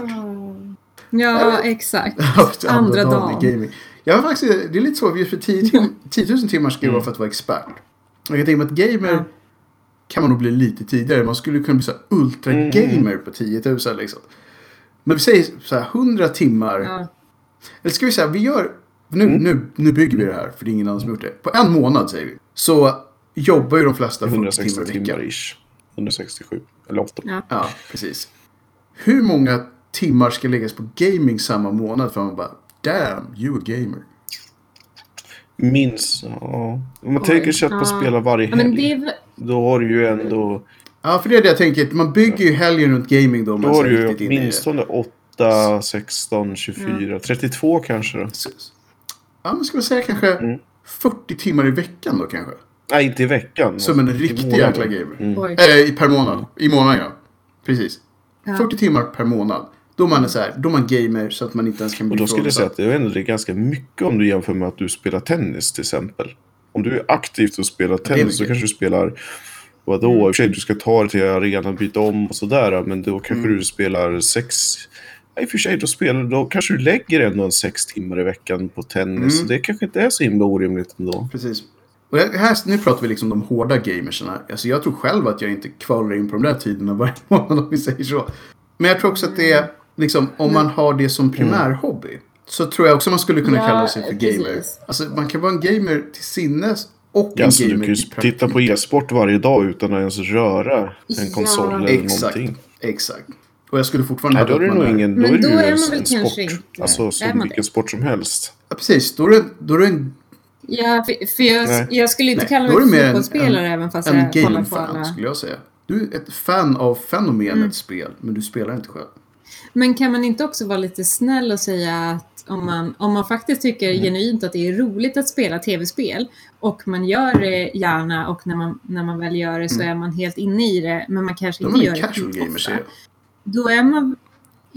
Ja, exakt. Andra, dagen. Jag faktiskt, det är lite så, för 10, tim 10 000 timmar ska det vara Mm. för att vara expert. Jag kan tänka mig att gamer Ja. kan man nog bli lite tidigare. Man skulle kunna bli så ultra-gamer på 10 000 liksom. Men vi säger så här 100 timmar. Ja. Eller ska vi säga, vi gör, nu, Mm. nu, nu bygger vi det här för det är ingen annan som gjort det. På en månad säger vi. Så jobbar ju de flesta 40 160 timmar i timmar veckan. ish. 167 eller 8. Ja. Ja, precis. Hur många timmar ska läggas på gaming samma månad för att man bara damn, you a gamer. Minst, ja. Om man Oj, tänker sig att man ja. spelar varje Ja, men helg. det är, väl- Då har du ju ändå... Ja, för det är det jag tänker. Man bygger ju helgen runt gaming då. Då man har du ju det. åtminstone 8, 16, 24, 32 kanske då. Ja, men ska vi säga kanske Mm. 40 timmar i veckan då kanske? Nej, inte i veckan. Som en riktig jäkla gamer. Mm. Äh, per månad. I månaden ja. Precis. Ja. 40 timmar per månad. Då man är så här, då man gamer så att man inte ens kan Och bli då skulle jag säga att det är ändå ganska mycket om du jämför med att du spelar tennis till exempel. Om du är aktivt och spelar tennis så kanske du spelar Vadå? I och för sig, du ska ta dig till arenan, byta om och sådär. Men då kanske Mm. du spelar sex... Ja, I och för sig, då, spelar, då kanske du lägger ändå en sex timmar i veckan på tennis. Mm. Så det kanske inte är så himla orimligt ändå. Precis. Och här, nu pratar vi liksom de hårda gamersarna. Alltså jag tror själv att jag inte kvalar in på de där tiderna varje månad om vi säger så. Men jag tror också att det är liksom om man har det som primär hobby. Så tror jag också man skulle kunna Ja, kalla sig för gamer. precis. Alltså man kan vara en gamer till sinnes och en Ja, alltså, du gamer kan ju titta på e-sport varje dag utan att ens röra en Ja, konsol eller Exakt. någonting. Exakt. Och jag skulle fortfarande Nej, då är det nog ingen... Då är det då ju är en, man en väl sport. kanske inte- Alltså är som vilken det? sport som helst. Ja, precis. Då är det, då är det en, Ja, för, för jag, jag skulle inte Nej, kalla mig en- fotbollsspelare en- även fast en jag kollar på alla. skulle jag säga. Du är ett fan av fenomenet Mm. spel, men du spelar inte själv. Men kan man inte också vara lite snäll och säga att om man, om man faktiskt tycker Mm. genuint att det är roligt att spela tv-spel och man gör det gärna och när man, när man väl gör det så är man helt inne i det men man kanske Mm. Då inte man gör casual det gamer, skitofta. jag. Då är man...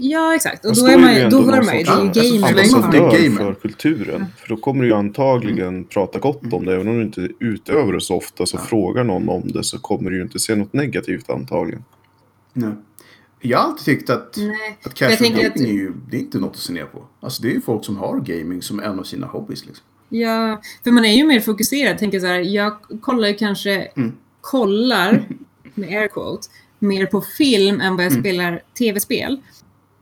Ja, exakt. Och då, är man, det ju då hör man ju. Det är ju Alltså, gamer. så länge som man fan. är gamer. för kulturen. För då kommer du ju antagligen prata gott om det. Även om du inte utövar det så ofta så frågar någon om det så kommer du ju inte se något negativt antagligen. Nej. Jag har alltid tyckt att, Nej. att casual gaming att- är ju det är inte något att se ner på. Alltså det är ju folk som har gaming som en av sina hobbys. Liksom. Ja, för man är ju mer fokuserad. Tänker så här, jag kollar ju kanske, Mm. kollar, med air quotes, mer på film än vad jag Mm. spelar tv-spel.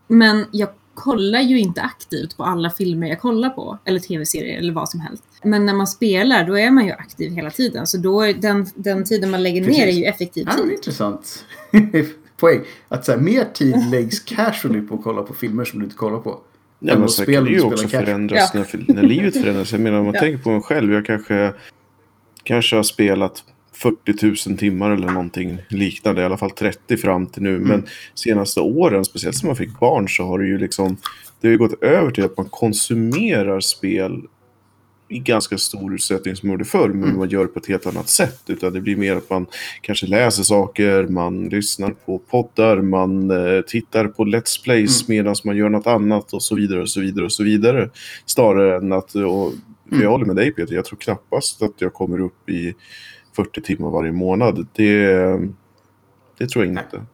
Men jag kollar ju inte aktivt på alla filmer jag kollar på, eller tv-serier eller vad som helst. Men när man spelar, då är man ju aktiv hela tiden. Så då är den, den tiden man lägger ner Precis. är ju effektiv Det här är en tid. intressant poäng. Att så här, mer tid läggs casually på att kolla på filmer som du inte kollar på. Än men att sen kan det ju också förändras Ja. när, när livet förändras. Jag menar om man Ja. tänker på mig själv. Jag kanske, kanske har spelat 40 000 timmar eller någonting liknande. I alla fall 30 fram till nu. Mm. Men senaste åren, speciellt som man fick barn, så har det ju liksom det har ju gått över till att man konsumerar spel i ganska stor utsträckning som man gjorde förr, men Mm. man gör det på ett helt annat sätt. Utan det blir mer att man kanske läser saker, man lyssnar på poddar, man eh, tittar på Let's Plays Mm. medan man gör något annat och så vidare och så vidare och så vidare. Snarare än att, och, för Mm. jag håller med dig Peter, jag tror knappast att jag kommer upp i 40 timmar varje månad. Det, det tror jag inte.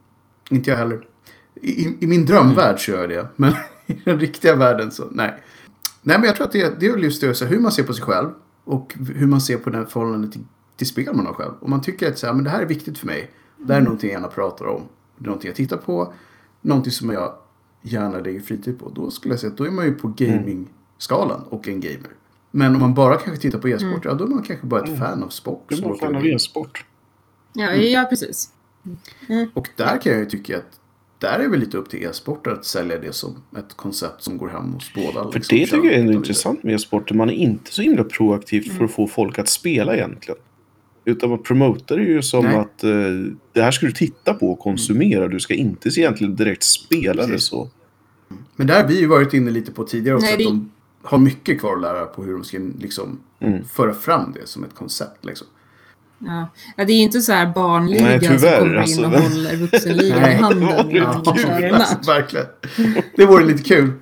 Inte jag heller. I, I min drömvärld så gör jag det. Men i den riktiga världen så nej. Nej men jag tror att det, det är just det, så hur man ser på sig själv. Och hur man ser på den förhållande till, till spel man har själv. Om man tycker att så här, men det här är viktigt för mig. Det här är någonting jag gärna pratar om. Det är någonting jag tittar på. Någonting som jag gärna lägger fritid på. Då skulle jag säga att då är man ju på gaming-skalan och en gamer. Men om man bara kanske tittar på e-sport, ja då är man kanske bara ett fan av sport. Du är råkar fan av e-sport. Ja, ja, precis. Och där kan jag ju tycka att där är väl lite upp till e-sporter att sälja det som ett koncept som går hem hos båda. För liksom, det tycker jag är intressant med e-sport. Man är inte så himla proaktivt för att få folk att spela egentligen. Utan man promotar det ju som Nej. att eh, det här ska du titta på och konsumera. Du ska inte egentligen direkt spela det Precis. så. Men där har vi ju varit inne lite på tidigare också Nej, att det- de har mycket kvar att lära på hur de ska liksom Mm. föra fram det som ett koncept. Liksom. Ja. ja, det är inte så här barnligan Nej, tyvärr, som kommer alltså. in och håller vuxenligan i handen Ja, kul, kör en alltså, verkligen. Det vore lite kul.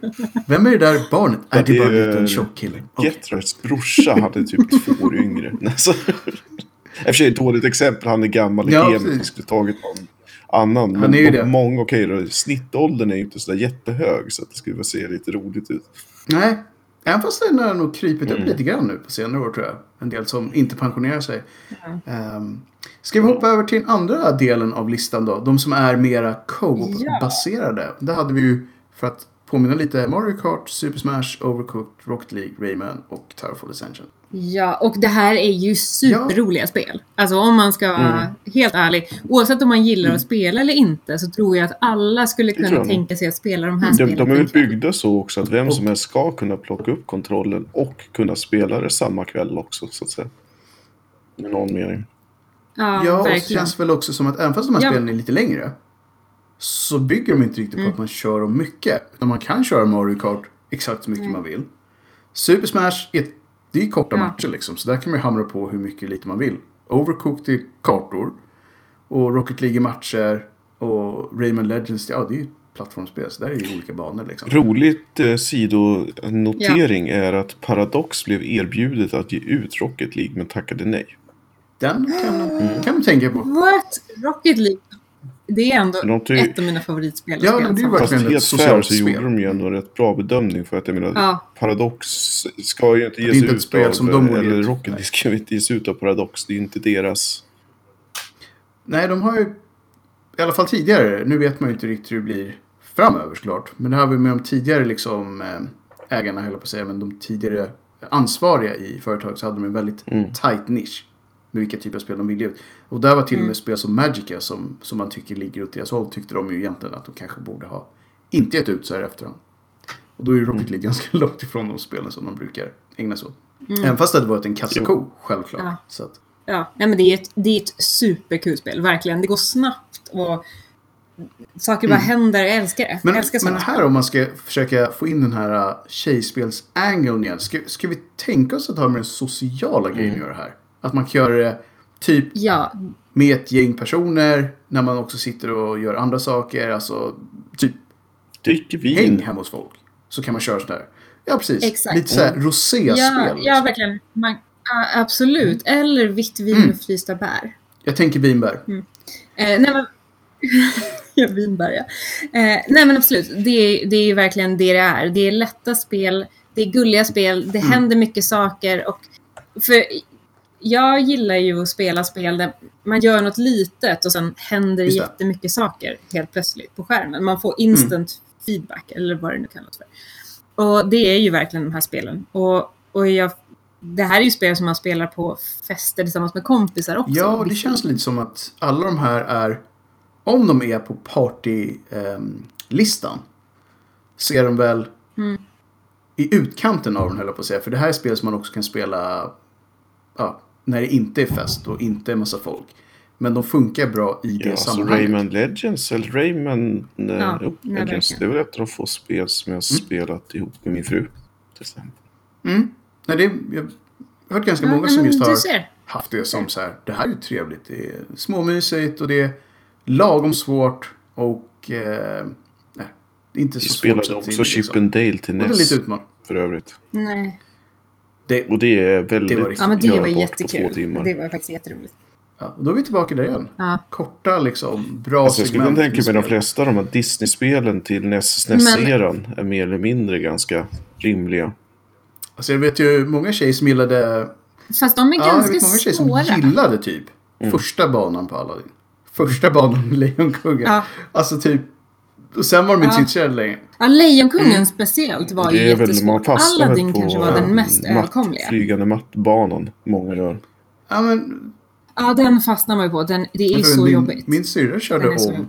Vem är det där barnet? Är det det bara en liten tjock kille? Okej. Getrights brorsa hade typ två år yngre. Alltså, I och för sig ett dåligt exempel. Han är gammal i Ja, precis. Vi skulle tagit någon annan. Han är ju på det. Många, okej då. Snittåldern är ju inte sådär jättehög. Så att det skulle se lite roligt ut. Nej, även fast den har nog krypit upp Mm. lite grann nu på senare år tror jag. En del som inte pensionerar sig. Ehm, ska vi hoppa över till den andra delen av listan då? De som är mera co-op-baserade. Där hade vi ju, för att påminna lite, Mario Kart, Super Smash, Overcooked, Rocket League, Rayman och Towerfall Ascension. Ja, och det här är ju superroliga spel. Alltså om man ska vara Mm. helt ärlig. Oavsett om man gillar att spela eller inte så tror jag att alla skulle kunna tänka sig att spela de här De, spelen. de är väl byggda så också att vem som helst ska kunna plocka upp kontrollen och kunna spela det samma kväll också så att säga. I någon mening. Ja, Ja, och verkligen. känns det väl också som att även fast de här Ja. spelen är lite längre så bygger de inte riktigt Mm. på att man kör dem mycket. Utan man kan köra Mario Kart exakt så mycket man vill. Super Smash, är, det är korta Ja. matcher liksom. Så där kan man ju hamra på hur mycket lite man vill. Overcooked är kartor. Och Rocket League är matcher. Och Rayman Legends, ja det är ju plattformsspel. Så där är ju olika banor liksom. Roligt eh, sidonotering är att Paradox blev erbjudet att ge ut Rocket League men tackade nej. Den kan, kan du tänka på. What? Rocket League? Det är ändå De tycker- ett av mina favoritspel. Ja, men det är ju verkligen Fast ett helt fair socialt så gjorde spel. de ju ändå en rätt bra bedömning för att jag menar Ja. Paradox ska ju inte ges inte ett ut spel av, som de eller. Rocket League ska ju inte ges ut av Paradox. Det är inte deras. Nej, de har ju i alla fall tidigare. Nu vet man ju inte riktigt hur det blir framöver såklart. Men det har vi med de tidigare liksom eh, ägarna höll på att säga. Men de tidigare ansvariga i företaget så hade de en väldigt Mm. tight nisch. Med vilka typer av spel de ville ut. Och där var till och med spel som Magica som, som man tycker ligger åt deras håll. Tyckte de ju egentligen att de kanske borde ha inte gett ut så här efterhand. Och då är ju Rocket League ganska långt ifrån de spelen som de brukar ägna sig åt. Även fast det hade varit en kassako, självklart. Ja. Så att, Ja, nej, men det är ett, det är ett superkul spel, verkligen. Det går snabbt och saker bara händer. Jag älskar det. Mm. Men, älskar men här om man ska försöka få in den här uh, tjejspels-angeln igen. Ska, ska vi tänka oss att ha med den sociala grejen att göra här? Att man kan göra det typ Ja, med ett gäng personer när man också sitter och gör andra saker. Alltså typ Dricker häng vin. hemma hos folk. Så kan man köra sådär. Ja, precis. Exakt. Lite såhär roséspel. ja, liksom. ja verkligen. Man, absolut. Eller vitt vin Mm. med frysta bär. Jag tänker vinbär. Eh, nej, men... ja, vinbär, ja. Eh, nej, men absolut. Det, är- det är ju verkligen det det är. Det är lätta spel, det är gulliga spel, det Mm. händer mycket saker. Och för jag gillar ju att spela spel där man gör något litet och sen händer Just det. jättemycket saker helt plötsligt på skärmen. Man får instant feedback, eller vad det nu kallas för. Och det är ju verkligen de här spelen. Och, och jag, det här är ju spel som man spelar på fester tillsammans med kompisar också. Ja, det känns lite som att alla de här är, om de är på partylistan, så är de väl Mm. i utkanten av den höll jag på att säga. För det här är spel som man också kan spela ja, när det inte är fest och inte är massa folk. Men de funkar bra i det Ja, så sammanhanget. Rayman Legends, eller Rayman eh, Ja, jo, Legends. Det är väl ett av de få spel som jag har spelat ihop med min fru. Till exempel. Mm. Nej, det är, jag har hört ganska Ja, många som just har ser. haft det som så här. Det här är ju trevligt. Det är småmysigt och det är lagom svårt och eh, nej, det är inte Vi så svårt. spelade att också Chip liksom- and Dale till Och det är NES för övrigt. Nej. Det, Och det är väldigt Det var Ja, men det var görbart på två jättekul. Det var faktiskt jätteroligt. ja, och då är vi tillbaka där igen. Ja. Korta liksom, bra Alltså jag skulle segment tänka mig de flesta av de här Disney-spelen till NES SNES-eran är mer eller mindre ganska rimliga. Alltså jag vet ju många tjejer som gillade... Fast de är Ja, jag ganska vet många tjejer som svåra. gillade typ första banan på Aladdin. Första banan med Lejonkungen. Ja. Alltså typ... Och sen var de inte Ja. intresserade längre. Ja, Lejonkungen speciellt var ju Det är väl man jättesvårt. fastnar Aladdin på kanske var den eh, mest matt, överkomliga. flygande mattbanan. Många gör. Ja, men, Ja, den fastnar man ju på. Den, det är men så min, jobbigt. Min syrra körde om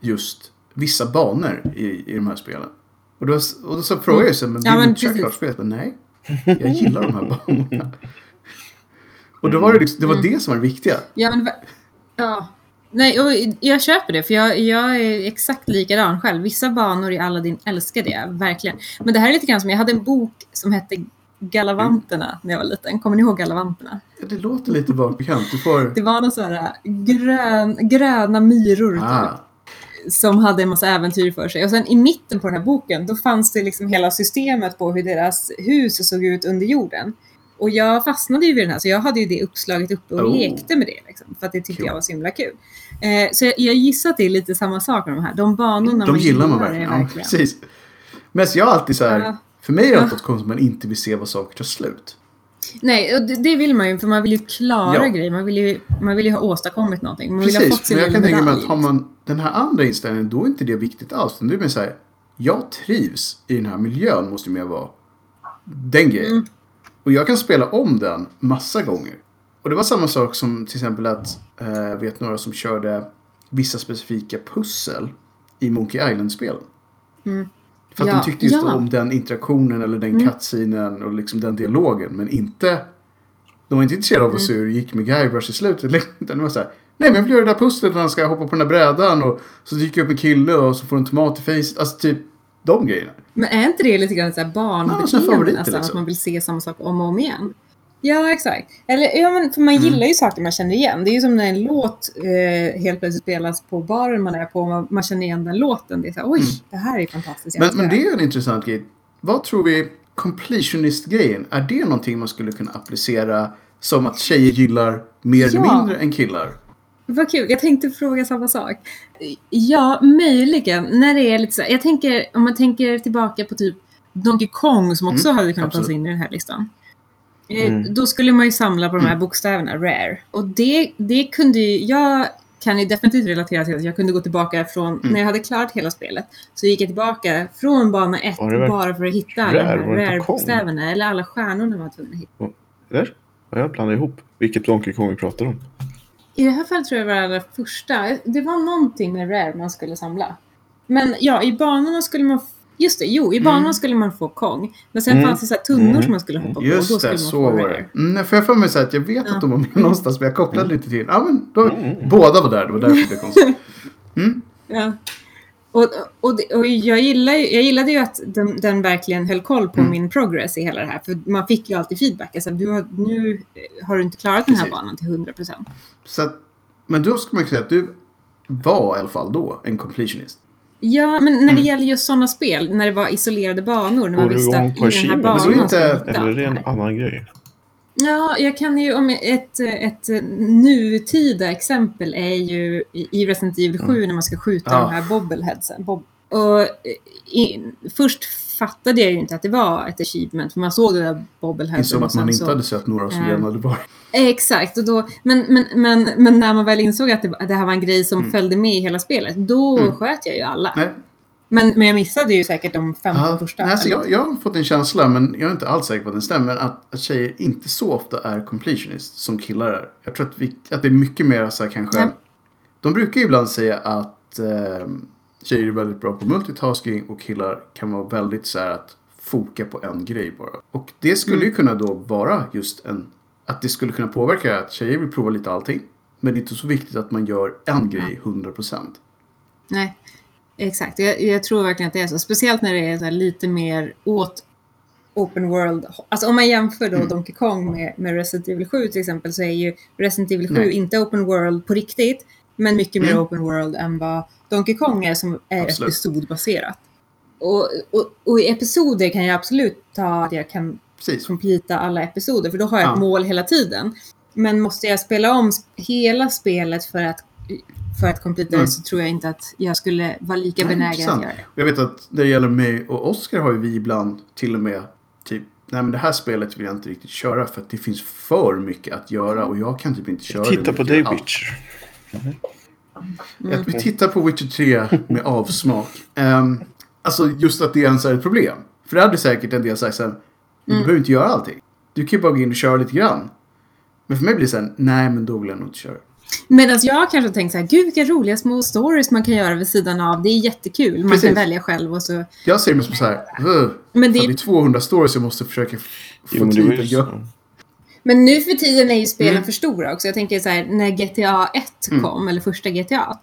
just vissa banor i, i de här spelen. Och då, och då så frågade jag så men vill Ja, du köra precis. klart spelet? Men nej, jag gillar de här banorna. Och då var det, liksom, det Mm. var det som var det viktiga. Ja, men... Ja. Nej, och jag köper det, för jag, jag är exakt likadan själv. Vissa banor i Aladdin älskade jag, verkligen. Men det här är lite grann som, jag hade en bok som hette Galavanterna när jag var liten. Kommer ni ihåg Galavanterna? Ja, Det låter lite bakbekant. Du får... Det var någon sån här grön, gröna myror typ. Ah, som hade en massa äventyr för sig. Och sen i mitten på den här boken, då fanns det liksom hela systemet på hur deras hus såg ut under jorden. Och jag fastnade ju vid den här, så jag hade ju det uppslaget uppe och Oh. lekte med det. Liksom, för att det tyckte Kul. jag var så himla kul. Eh, så jag, jag gissar att det är lite samma sak med de här. De banorna de gillar man verkligen. Ja, precis. Men jag alltid så här, Ja. för mig är det alltid konstigt att man inte vill se vad saker tar slut. Nej, och det, det vill man ju, för man vill ju klara Ja. grejer. Man vill ju, man vill ju ha åstadkommit någonting. Man vill ha fått sin men jag kan tänka mig att har man den här andra inställningen då är inte det viktigt alls. Det är mer så här, jag trivs i den här miljön måste ju mer vara den grejen. Mm. Och jag kan spela om den massa gånger. Och det var samma sak som till exempel att eh, vet några som körde vissa specifika pussel i Monkey Island-spelen. Mm. För att Ja, de tyckte just ja. om den interaktionen eller den Mm. cutscenen och liksom den dialogen. Men inte... De var inte intresserade av att se Mm. hur det gick med Guybrush i slutet. Utan det var så här, Nej men jag vill göra det där pusslet när han ska hoppa på den där brädan och så dyker upp en kille och så får en tomat i facet. Alltså typ de grejerna. Men är inte det lite grann så här Ja, barnbeteende nästan? Att liksom. man vill se samma sak om och om igen? Ja, exakt. Eller, ja, men, för man Mm. gillar ju saker man känner igen. Det är ju som när en låt eh, helt plötsligt spelas på baren man är på och man, man känner igen den låten. Det är så här, oj, det här är fantastiskt. Mm. Men, men det är en intressant grej. Vad tror vi completionist-grejen, är det någonting man skulle kunna applicera Som att tjejer gillar mer eller Ja. mindre än killar. Vad kul, jag tänkte fråga samma sak. Ja, möjligen. När det är lite så jag tänker, om man tänker tillbaka på typ Donkey Kong som också Mm, hade kunnat passa in i den här listan. Eh, Mm. Då skulle man ju samla på de här bokstäverna, rare. Och det, det kunde ju, jag kan ju definitivt relatera till att jag kunde gå tillbaka från, Mm. när jag hade klarat hela spelet, så gick jag tillbaka från bana ett Var bara för att hitta alla Rare? de här rare-bokstäverna, eller alla stjärnorna man var tvungen att hitta. Eller? Har jag blandat ihop vilket Donkey Kong vi pratar om? I det här fallet tror jag det var allra första. Det var någonting med rare man skulle samla. Men ja, i banorna skulle man... Just det, jo, i banorna Mm. skulle man få Kong. Men sen Mm. fanns det så här tunnor Mm. som man skulle hoppa på. och då Just skulle det, man så få var det. Mm, för jag får mig så att jag vet Ja. att de var med någonstans, men jag kopplade lite till. Ja, men då, Mm. båda var där, det var därför det blev konstigt. Mm. Ja. Och, och, och jag, gillar, ju- jag gillade ju att den, den verkligen höll koll på Mm. min progress i hela det här. För man fick ju alltid feedback. Alltså, du har, nu har du inte klarat den här Precis. banan till 100%. Så att, men då ska man ju säga att du var i alla fall då en completionist. Ja, men när det Mm. gäller just sådana spel, när det var isolerade banor, när man Går visste att i den här banan man inte- hitta Eller är det en annan grej? Ja, jag kan ju om ett, ett nutida exempel är ju i Resident Evil 7 när man ska skjuta Ja. de här bobbleheadsen. Bob och i, först fattade jag ju inte att det var ett achievement, för man såg det där bobbleheadsen. som att man inte så- hade sett några som hade varit. Exakt, och då, men, men, men, men när man väl insåg att det, att det här var en grej som Mm. följde med i hela spelet, då Mm. sköt jag ju alla. Nej, Men, men jag missade ju säkert de 15 Ja, första. nej, alltså jag, jag har fått en känsla, men jag är inte alls säker på att den stämmer, att, att tjejer inte så ofta är completionist som killar är. Jag tror att, vi, att det är mycket mer så här kanske... Ja. De brukar ju ibland säga att eh, tjejer är väldigt bra på multitasking och killar kan vara väldigt så här att foka på en grej bara. Och det skulle Mm. ju kunna då vara just en... Att det skulle kunna påverka att tjejer vill prova lite allting. Men det är inte så viktigt att man gör en grej 100%. Nej, exakt. Jag, jag tror verkligen att det är så. Speciellt när det är lite mer åt open world. Alltså om man jämför då Mm. Donkey Kong med, med Resident Evil 7 till exempel så är ju Resident Evil 7 Nej. inte open world på riktigt. Men mycket mer Mm. open world än vad Donkey Kong är som är Absolut. episodbaserat. Och, och, och i episoder kan jag absolut ta att jag kan Precis. completa alla episoder för då har jag Ja. ett mål hela tiden. Men måste jag spela om hela spelet för att, för att completa Mm. det så tror jag inte att jag skulle vara lika Nej, benägen att göra det. Jag vet att när det gäller mig och Oscar har ju vi ibland till och med typ Nej men det här spelet vill jag inte riktigt köra för att det finns för mycket att göra och jag kan typ inte köra Titta det på mycket dig allt. Witcher. Att vi tittar på Witcher 3 med avsmak. Um, alltså just att det ens är ett problem. För det hade säkert en del sagt sen. Mm. Du behöver inte göra allting. Du kan ju bara gå in och köra lite grann. Men för mig blir det sen, nej men då vill jag nog inte köra. Medan jag kanske tänkt så här, gud vilka roliga små stories man kan göra vid sidan av. Det är jättekul. Man Precis. kan välja själv och så. Jag ser mig som så här, "Ugh, Men, det det är är, 200 stories jag måste försöka få Jo, det tid att göra. Men nu för tiden är ju spelen Mm. för stora också. Jag tänker så här, när GTA 1 Mm. kom, eller första GTA.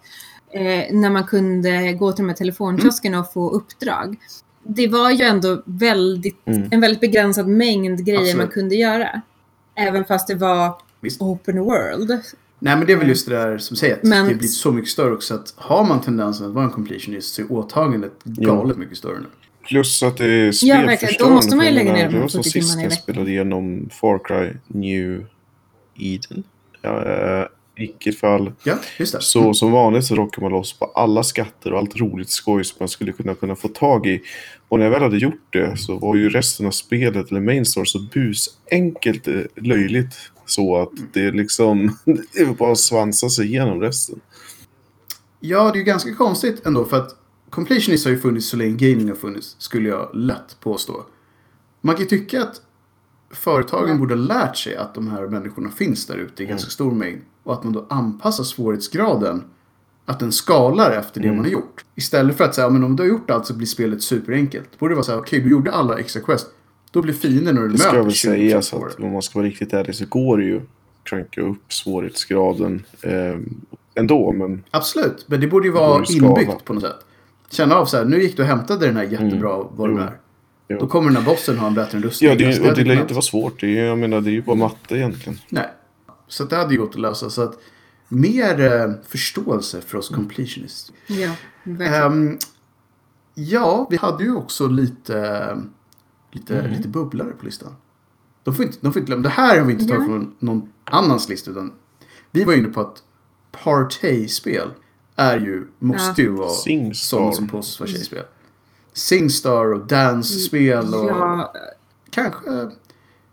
Eh, när man kunde gå till de här telefonkioskerna och få uppdrag. Det var ju ändå väldigt, Mm. en väldigt begränsad mängd grejer Absolut. man kunde göra. Även fast det var Visst. open world. Nej men det är väl just det där som säger att Men- det blir så mycket större också. Att har man tendensen att vara en completionist så är åtagandet galet mycket större nu. Plus att det är Ja, spelförstörande. verkligen. Då måste man ju lägga ner jag menar, de här Det var som 40 sist timmarna i jag veckan. spelade igenom Far Cry New Eden. Ja, eh, I vilket fall. Ja, just det. Så som vanligt så rockar man loss på alla skatter och allt roligt skoj som man skulle kunna, kunna få tag i. Och när jag väl hade gjort det så var ju resten av spelet, eller main story, så busenkelt eh, löjligt. Så att det liksom, det var bara att svansa sig igenom resten. Ja, det är ju ganska konstigt ändå för att completionist har ju funnits så länge gaming har funnits, skulle jag lätt påstå. Man kan ju tycka att företagen borde ha lärt sig att de här människorna finns där ute i ganska stor mängd. Och att man då anpassar svårighetsgraden, att den skalar efter det Mm. man har gjort. Istället för att säga, men om du har gjort allt så blir spelet superenkelt. Det borde vara så här, okej, du gjorde alla extra quest. Då blir fienden när du Det ska möter väl 20% sägas svårare. att om man ska vara riktigt ärlig så går det ju att cranka upp svårighetsgraden eh, ändå. Men Absolut, men det borde ju Det vara inbyggt på något sätt. Känna av så här, nu gick du och hämtade den här jättebra vad det Jo. är. Jo. Då kommer den här bossen ha en bättre rustning. ja, det, är- och det lär inte vara svårt. Det är, jag menar, det är ju bara matte egentligen. Nej. Så det hade ju gått att lösa. Så att mer eh, förståelse för oss completionists. Ja, verkligen. Ehm, ja, vi hade ju också lite, lite, Mm. lite bubblare på listan. De får inte, de får inte glömma. Det här har vi inte tagit Ja. från någon annans lista. Utan vi var inne på att Partey-spel är ju, måste ju vara Singstar. sådana som påstås vara tjejspel. Singstar och dance-spel och Ja, kanske...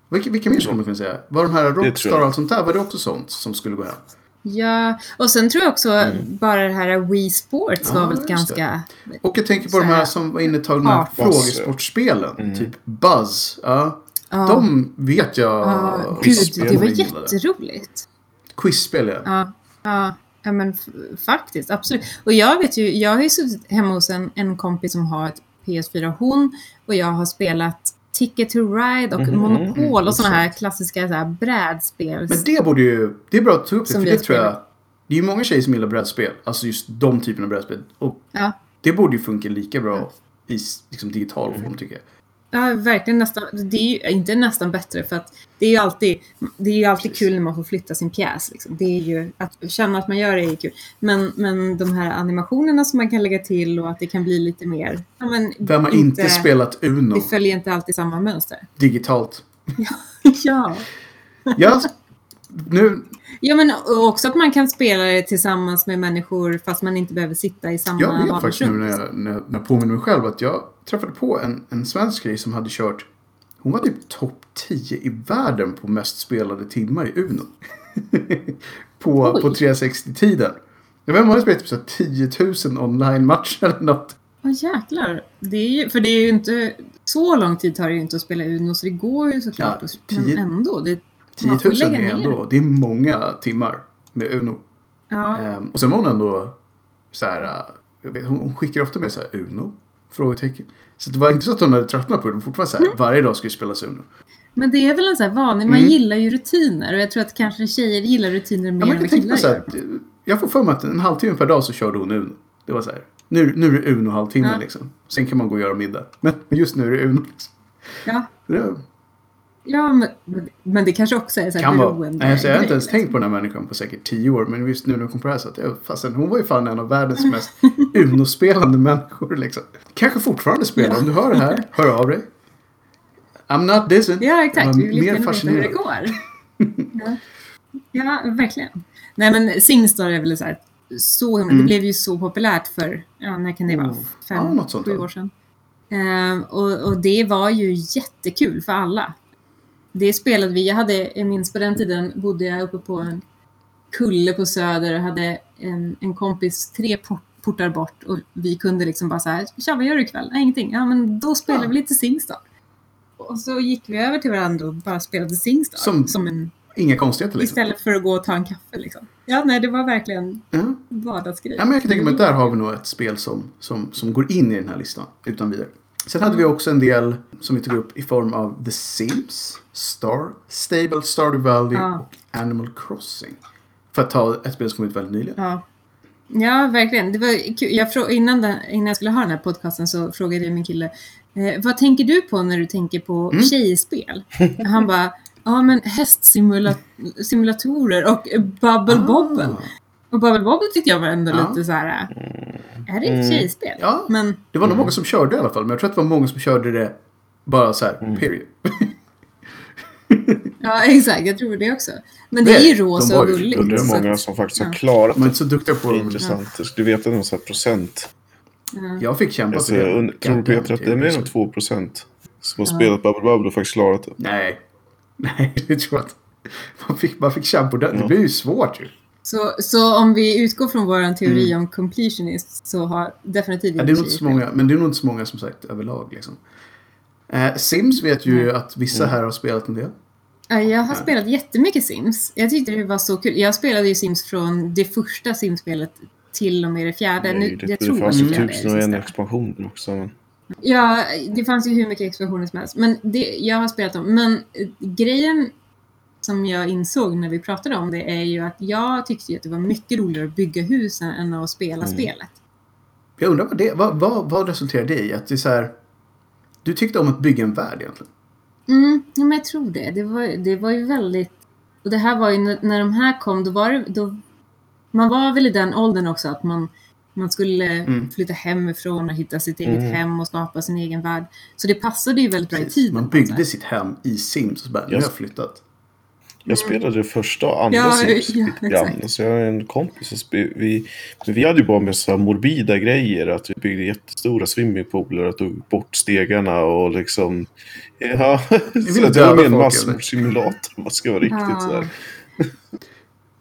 Vilka, vilka mer skulle man kunna säga? Var de här Rockstar och allt sånt där, var det också sånt som skulle gå hem? ja, och sen tror jag också bara det här Wii Sports Ja, var väl just ganska... Och jag tänker på de här som var inne ett tag, de här Ja. frågesportspelen. Typ Buzz. Ja. Ja. De vet jag. Ja, gud, det var jätteroligt. Quizspel ja. Ja, ja, men faktiskt, absolut. Och jag vet ju, jag har ju suttit hemma hos en, en kompis som har ett PS4, hon och jag har spelat Ticket to Ride och Mhm, Monopol och sådana här klassiska så här, brädspel. Men det borde ju... Det är bra att ta upp det, för det tror jag... Det är ju många tjejer som gillar brädspel. Alltså just de typerna av brädspel. Och Ja, det borde ju funka lika bra i liksom, digital form tycker jag. ja, verkligen nästan. Det är ju inte nästan bättre för att det är ju alltid, det är ju alltid Precis. kul när man får flytta sin pjäs. Liksom. Det är ju, att känna att man gör det är kul. Men, men de här animationerna som man kan lägga till och att det kan bli lite mer... Ja, men Vem har inte, spelat Uno Det följer inte alltid samma mönster. digitalt? ja. Ja, nu... Ja, men också att man kan spela det tillsammans med människor fast man inte behöver sitta i samma Jag vet faktiskt nu vardagsrum. när jag, när, jag, när jag påminner mig själv att jag träffade på en, en svensk tjej som hade kört hon var typ topp 10 i världen på mest spelade timmar i Uno. på, Oj. på 360-tiden. Jag vet inte om hon hade spelat typ så här 10 000 online-matcher eller något. Åh jäklar. Det är ju, för det är ju inte... Så lång tid tar det ju inte att spela Uno så det går ju såklart. Ja, att- men tio- ändå. Det, 10 man får 000 lägga är ändå, det är många timmar med Uno. Ja. Ehm, och sen var hon ändå så här, äh, jag vet, hon, hon skickar ofta med så här Uno? Frågetecken. Så det var inte så att hon hade tröttnat på det, fortfarande så här, varje dag ska ju spelas Uno. Men det är väl en sån här vanlig... Man Mm. gillar ju rutiner och jag tror att kanske tjejer gillar rutiner mer Ja, än vad killar så gör. här, jag får för mig att en halvtimme per dag så körde hon Uno. Det var så här, nu, nu är det Uno halvtimme Ja. liksom. Sen kan man gå och göra middag. Men just nu är det Uno. Liksom. Ja, Det ja men, men det kanske också är så här kan vara. beroende Nej, alltså, jag har inte ens liksom. tänkt på den här människan på säkert tio år. Men just nu när jag kom på det här så att jag, fastän hon var ju fan en av världens mest Uno-spelande människor liksom. Kanske fortfarande spelar. Om du hör det här, hör av dig. I'm not dissing. Ja, exakt. Vi vill mer veta hur det fascinerad. går. ja. ja, verkligen. Nej, men Singstar är väl så här, så himla, Mm. Det blev ju så populärt för, ja, när kan det vara? Oh. Fem, Ja, sju år sedan. Ehm, och, och det var ju jättekul för alla. Det spelade vi. Jag hade, jag minns på den tiden bodde jag uppe på en kulle på Söder och hade en, en kompis tre port, portar bort och vi kunde liksom bara så här, tja vad gör du ikväll? Nej, ingenting. Ja, men då spelar Ja. vi lite Singstar. Och så gick vi över till varandra och bara spelade Singstar. Som- Som en, Inga konstigheter liksom. istället för att gå och ta en kaffe liksom. Ja, nej, det var verkligen Ja. vardagsgrej. Ja, men jag kan tänka mig att där har vi nog ett spel som, som, som går in i den här listan utan vidare. Sen hade vi också en del som vi tog upp i form av The Sims, Star, Stable, Stardew Valley Ja. och Animal Crossing. För att ta ett spel som kom ut väldigt nyligen. Ja. Ja, verkligen. Det var kul. Jag frå- innan, den, innan jag skulle ha den här podcasten så frågade jag min kille eh, vad tänker du på när du tänker på Mm. tjejspel? Han bara ja men hästsimulatorer och Bubble Bobble. Ah. Och Bubble Bobble tyckte jag var ändå Ja. lite så här. Är det ett tjejspel? Ja. Men Det var nog många som körde i alla fall, men jag tror att det var många som körde det bara så här, Mm. period. ja, exakt. Jag tror det också. Men Det- det är ju de rosa och gulligt. Undrar hur så många att- som faktiskt har ja. klarat De är det. inte så duktiga på Det det. intressant. Jag skulle veta någon sån här procent. ja. Jag fick kämpa Alltså, för det. und- tror Peter att det är mer än 2 procent som har spelat Bubble Bubble och faktiskt klarat det. Nej. Nej, det tror jag inte. Man fick, man fick kämpa det. Det Ja. blir ju svårt ju. Så, så om vi utgår från vår teori om completionist så har definitivt Mm. Ja, det är nog inte så många, men det är nog inte så många som sagt överlag. Liksom. Eh, Sims vet ju att vissa Mm. här har spelat en del. Ja, Jag har spelat jättemycket Sims. Jag tyckte det var så kul. Jag spelade ju Sims från det första Sims-spelet till och med det fjärde. Nej, nu, det, jag det tror fanns ju tusen och det en expansioner också. Men... Ja, det fanns ju hur mycket expansioner som helst. Men det, jag har spelat dem. Men eh, grejen som jag insåg när vi pratade om det är ju att jag tyckte ju att det var mycket roligare att bygga hus än- än att spela Mm. spelet. Jag undrar vad det vad, vad, vad resulterade det i? Att det är så här, du tyckte om att bygga en värld egentligen? Mm, ja, men jag tror det. Det var, det var ju väldigt... Och det här var ju när, de här kom, då var det... Då, man var väl i den åldern också att man, Man skulle Mm. flytta hemifrån och hitta sitt eget Mm. hem och skapa sin egen värld. Så det passade ju väldigt bra i tiden. Man byggde sitt hem i Sims och så bara, nu har jag flyttat. Jag spelade det första och andra Ja, Sims ja, lite grann. Så jag har en kompis som vi, men vi hade ju bara med så morbida grejer. Att vi byggde jättestora swimmingpooler och tog bort stegarna och liksom... Ja, så det döda var mer en massmordssimulator om man ska vara riktigt Ja. så här.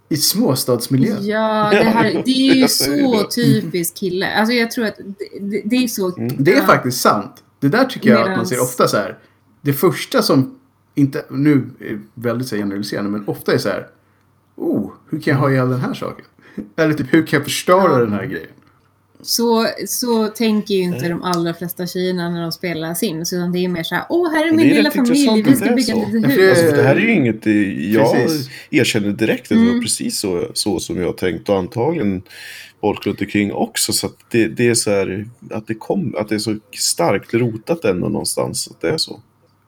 I småstadsmiljö. Ja, det, här, det är ju så det. typisk kille. Alltså jag tror att det, det, det är så... Mm. Det är faktiskt sant. Det där tycker jag att man Medans- ser ofta så här. Det första som, inte, nu är väldigt så här generaliserande, men ofta är så här. Oh, hur kan jag ha ihjäl den här saken? Eller typ, hur kan jag förstöra Ja. den här grejen? Så, så tänker ju inte de allra flesta tjejerna när de spelar Sims. Utan det är mer så här, åh här är min är lilla familj, vi ska det är bygga ett litet för hus. det- Alltså, det här är ju inget... Jag Precis. erkänner direkt att det var Mm. precis så, så som jag tänkt. Och antagligen folk runt omkring också. Så att det, det är så här... Att det, kom, att det är så starkt rotat ändå någonstans. Att det är så.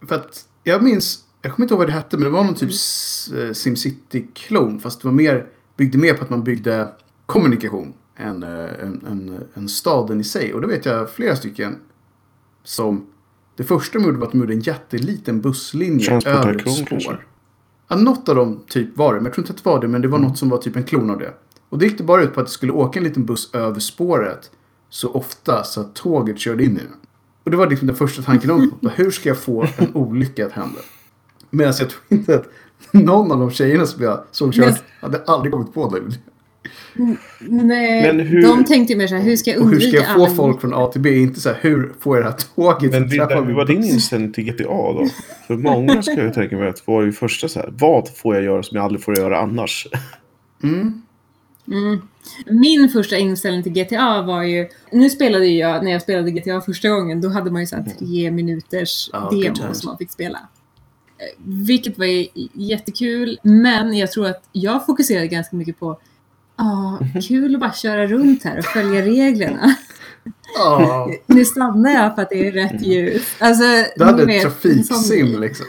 För att jag minns, jag kommer inte ihåg vad det hette, men det var någon typ s- eh, SimCity-klon. Fast det var mer, byggde mer på att man byggde kommunikation än eh, en, en, en staden i sig. Och då vet jag flera stycken som det första de gjorde var att de gjorde en jätteliten busslinje över ett kanske? spår. Ja, något av dem typ var det, men jag tror inte att det var det, men det var Mm. något som var typ en klon av det. Och det gick det bara ut på att det skulle åka en liten buss över spåret så ofta så att tåget körde in i den. Och det var liksom den första tanken om hur ska jag få en olycka att hända? Medan jag tror inte att någon av de tjejerna som jag såg Men- hade aldrig kommit på det. Nej, Men hur- de tänkte mer så här, hur ska jag Och hur undvika ska jag få alla- folk från A till B? Inte så här, hur får jag det här tåget Men att det, träffa hur var din inställning till GTA då? För många ska jag tänka mig att var ju första så här. Vad får jag göra som jag aldrig får göra annars? Mm. Mm. Min första inställning till GTA var ju... Nu spelade ju jag, när jag spelade GTA första gången, då hade man ju så här tre minuters good demo som man fick spela. Eh, Vilket var jättekul, men jag tror att jag fokuserade ganska mycket på Ja, kul att bara köra runt här och följa reglerna. Ja, Nu stannar jag för att det är rätt ljus. Alltså, du hade ett vet, sån trafiksim liksom.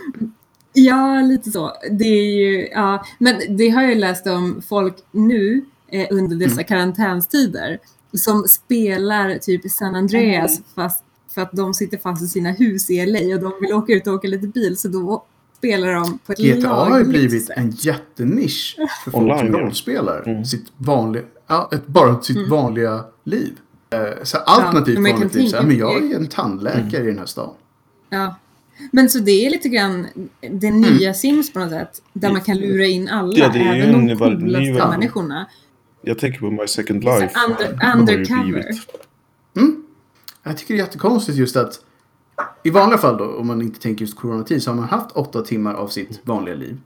Ja, lite så. Det är ju, ja. Men det har jag läst om folk nu eh, under dessa Mm. karantänstider som spelar typ San Andreas fast för att de sitter fast i sina hus i LA och de vill åka ut och åka lite bil så då spelar de på ett GTA har ju blivit sätt. en jättenisch för folk Online, som ja. rollspelar. Mm. Sitt vanliga, ja, ett, bara sitt vanliga liv. Eh, Så alternativt men jag kan vanligt liv. Så här, men jag är en tandläkare i den här stan. Ja. Men så det är lite grann det nya Sims på något sätt. Där man kan lura in alla, Ja, även de coolaste människorna. Jag tänker på My Second Life. under- undercover. blivit- Jag tycker det är jättekonstigt just att i vanliga fall då, om man inte tänker just coronatid, så har man haft åtta timmar av sitt vanliga liv.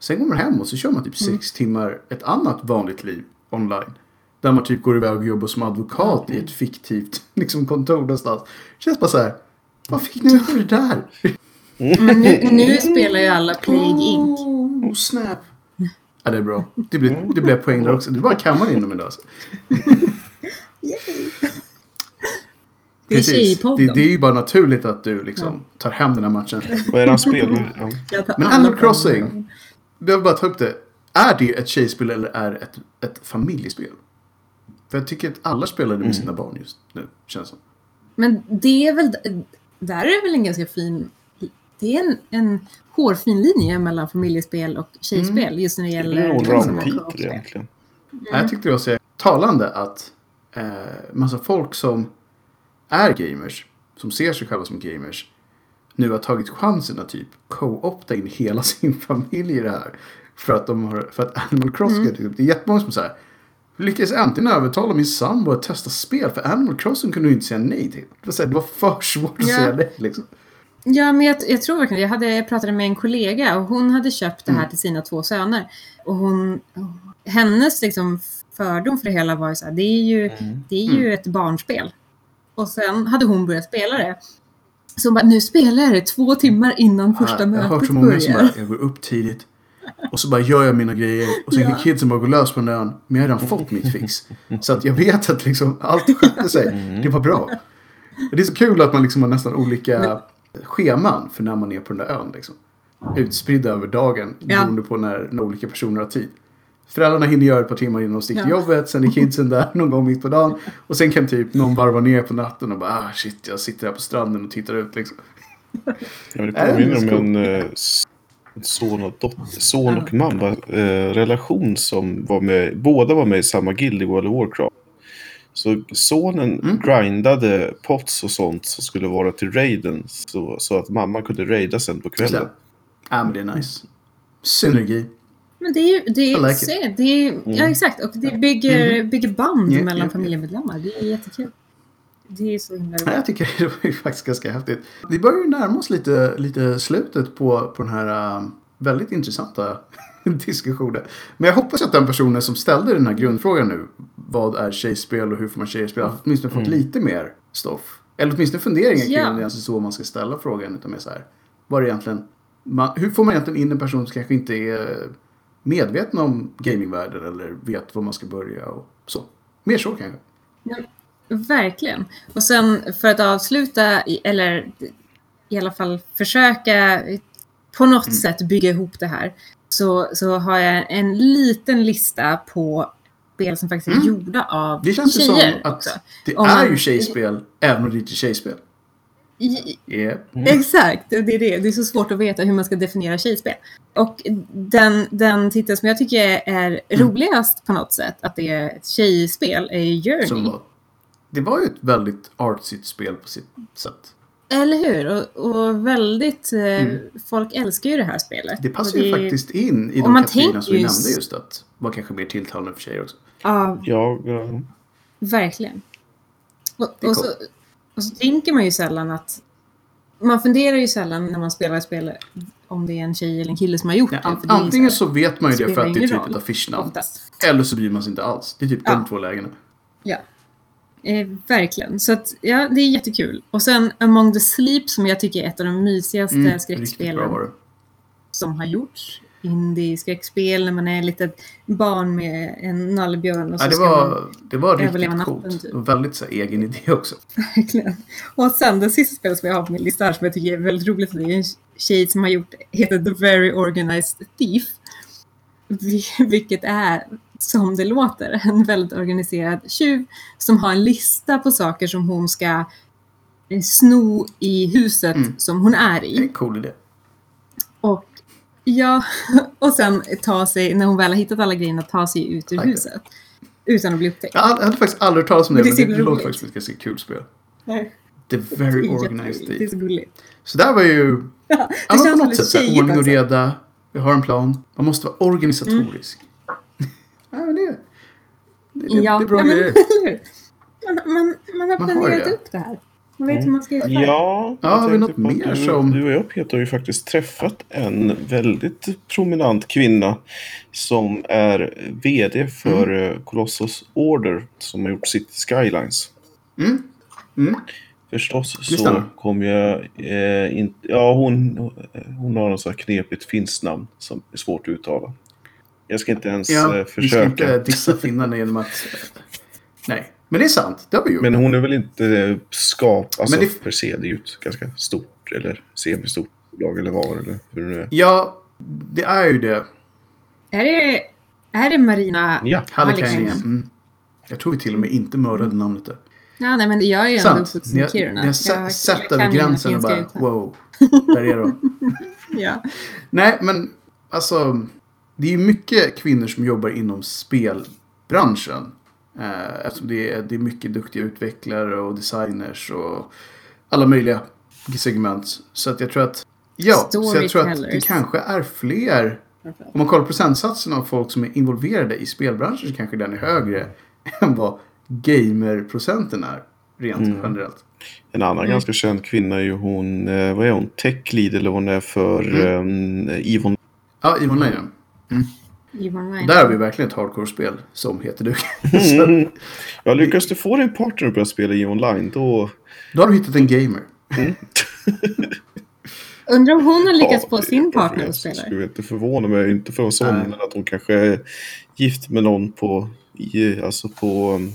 Sen går man hem och så kör man typ Mm. sex timmar ett annat vanligt liv online. Där man typ går iväg och jobbar som advokat i ett fiktivt liksom, kontor någonstans. Känns bara så här. Vad fick ni för det där? Men nu, nu spelar ju alla Plague Inc. Oh, snap. Ja, det är bra. Det blir, det blir poäng där också. Det är bara kammaren inom idag. Alltså. Det är Det, det är ju bara naturligt att du liksom tar hem den här matchen. Vad är det han spelar? Ja. Men Animal. Crossing. Jag vill bara ta upp det. Är det ett tjejspel eller är det ett, ett familjespel? För jag tycker att alla spelar det med sina barn just nu, känns det som. Men det är väl, där är det väl en ganska fin, det är en, en hårfin linje mellan familjespel och tjejspel Mm. just när det Det är gäller liksom, ramtitel co-op-spel. egentligen. Ja, Jag tyckte det var så talande att eh, massa folk som är gamers, som ser sig själva som gamers, nu har tagit chansen att typ co-opta in hela sin familj i det här. För att, de har, för att Animal Crossing, typ, det är jättemånga som säger lyckades äntligen övertala min sambo att testa spel. För Animal Crossing kunde du inte säga nej till. Det var, så här, det var för svårt att Ja. säga nej liksom. Ja, men jag, jag tror verkligen Jag, hade, jag pratade med en kollega och hon hade köpt det här Mm. till sina två söner. Och hon, hennes liksom fördom för det hela var ju så här, det är ju, det är ju ett barnspel. Och sen hade hon börjat spela det. Så hon bara, nu spelar jag det två timmar innan första Ja, jag har hört mötet så många som börjar. bara, jag går upp tidigt. Och så bara gör jag mina grejer. Och sen Ja. kan kidsen bara gå lös på den ön. Men jag har redan fått mitt fix. Så att jag vet att liksom allt skötte sig. Det var bra. Det är så kul att man liksom har nästan olika scheman för när man är på den där ön. Liksom. Utspridda över dagen. Ja. Beroende på när, när olika personer har tid. Föräldrarna hinner göra ett par timmar innan de sticker till Ja. jobbet. Sen är kidsen där någon gång mitt på dagen. Och sen kan typ någon varva ner på natten och bara ah, shit, jag sitter här på stranden och tittar ut liksom. Ja, men det påminner om en eh, son och, dotter, son och mamma eh, relation som var med, båda var med i samma guild i World of Warcraft. Så sonen Mm. grindade pots och sånt som skulle vara till raiden så, så att mamma kunde raida sen på kvällen. Ja, men det är nice. Synergi. Men det är ju, det är, like se, det är, ja exakt, och det bygger, bygger band Mm. Ja, mellan ja. familjemedlemmar. Det är jättekul. Det är så himla Ja, roligt. jag tycker det var ju faktiskt ganska häftigt. Vi börjar ju närma oss lite, lite slutet på, på den här äh, väldigt intressanta diskussionen. Men jag hoppas att den personen som ställde den här grundfrågan nu, vad är tjejspel och hur får man tjejspel, har åtminstone fått lite mer stoff. Eller åtminstone funderingar kring Ja. om det är så man ska ställa frågan. Utan mer så här, vad är det egentligen, man, hur får man egentligen in en person som kanske inte är medveten om gamingvärlden eller vet var man ska börja och så. Mer så kanske. Verkligen. Och sen för att avsluta, eller i alla fall försöka på något Mm. sätt bygga ihop det här, så, så har jag en liten lista på spel som faktiskt är Mm. gjorda av Det känns ju som att också. det Om är man- ju tjejspel även om det inte är tjejspel. Yep. Exakt, det är det. Det är så svårt att veta hur man ska definiera tjejspel. Och den, den titel som jag tycker är roligast på något sätt, att det är ett tjejspel, är Journey. Som var, det var ju ett väldigt artsigt spel på sitt sätt. Eller hur? Och, och väldigt... Eh, Folk älskar ju det här spelet. Mm. Det passar Och ju det- faktiskt in i de kategorierna som vi nämnde just att var kanske mer tilltalande för tjejer också. Ja, Jag, eh, verkligen. Och, och, så, och så tänker man ju sällan att... Man funderar ju sällan när man spelar ett spel om det är en tjej eller en kille som har gjort Ja, det. det antingen här- så vet man ju det för att det är typ ett affischnamn. Eller så bryr man sig inte alls. Det är typ Ja. de två lägena. Ja. Eh, verkligen. Så att, ja, det är jättekul. Och sen Among the Sleep som jag tycker är ett av de mysigaste Mm, skräckspelen som har gjorts. Indie-skräckspel när man är ett litet barn med en nallbjörn och så Ja, det, var, det var riktigt coolt. typ. Och väldigt så egen idé också. Verkligen. Och sen det sista spelet som jag har på min lista här som jag tycker är väldigt roligt. Det är en tjej som har gjort, heter The Very Organized Thief. Vil- Vilket är, som det låter, en väldigt organiserad tjuv som har en lista på saker som hon ska eh, sno i huset Mm. som hon är Det är i. en cool idé. Ja, och sen ta sig, när hon väl har hittat alla grejerna, ta sig ut ur huset. Utan att bli upptäckt. Jag hade faktiskt aldrig hört talas om det, Men det men det låter faktiskt som ett ganska kul spel. Nej, very det är organized jätteroligt. Det är så gulligt. Så där var ju Ja, Ja, det men på känns något sätt så ordning och också. reda. Vi har en plan. Man måste vara organisatorisk. ja, men det, det, det, Ja, det är bra ja, men, grejer. man, man, man har planerat upp det här. Man vet hur man ska göra. Ja, Ja, jag har vi något mer du, som- Du och jag Peter har ju faktiskt träffat en väldigt prominent kvinna som är VD för mm. Colossus Order som har gjort City Skylines. Mm. Mm. Förstås så stämmer. kom jag eh, inte... Ja, hon, hon har något så här knepigt finskt namn som är svårt att uttala. Jag ska inte ens Ja, eh, vi ska försöka. inte dissa finnarna genom att... Nej, men det är sant. Det har vi gjort. Men hon är väl inte skap... Alltså Men det- per se, det är ju ett ganska stort eller semistort bolag eller var eller hur det nu är. Ja, det är ju det. Är det, är det Marina Ja. Hallekainen. Mm. Jag tror vi till och med inte mördade namnet där. Ja, nej, men jag är ju ändå Sant. uppvuxen i Kiruna. ni har sett, jag sett kan över gränsen och bara utan. wow, där är de. Ja. Nej, men alltså. Det är ju mycket kvinnor som jobbar inom spelbranschen. Eh, eftersom det är, det är mycket duktiga utvecklare och designers och alla möjliga segment. Så att jag tror att, ja, så jag tror att det kanske är fler. Om man kollar procentsatsen av folk som är involverade i spelbranschen så kanske den är högre än vad gamerprocenten är. Rent Mm. generellt. En annan Mm. ganska känd kvinna är ju hon, eh, vad är hon, tech lead eller vad hon är för Mm. eh, Ivon. Ja, Yvonne Lejon. Ivan Ryan. Där har vi verkligen ett hardcore-spel som heter du. Mm. Ja, lyckas du få din partner att börja spela i online då... Då har du hittat en gamer. Undrar om hon har lyckats Ja, få det- sin partner att spela. Skulle inte förvåna mig, inte för en sån, men att hon kanske är gift med någon på, i, alltså på... um,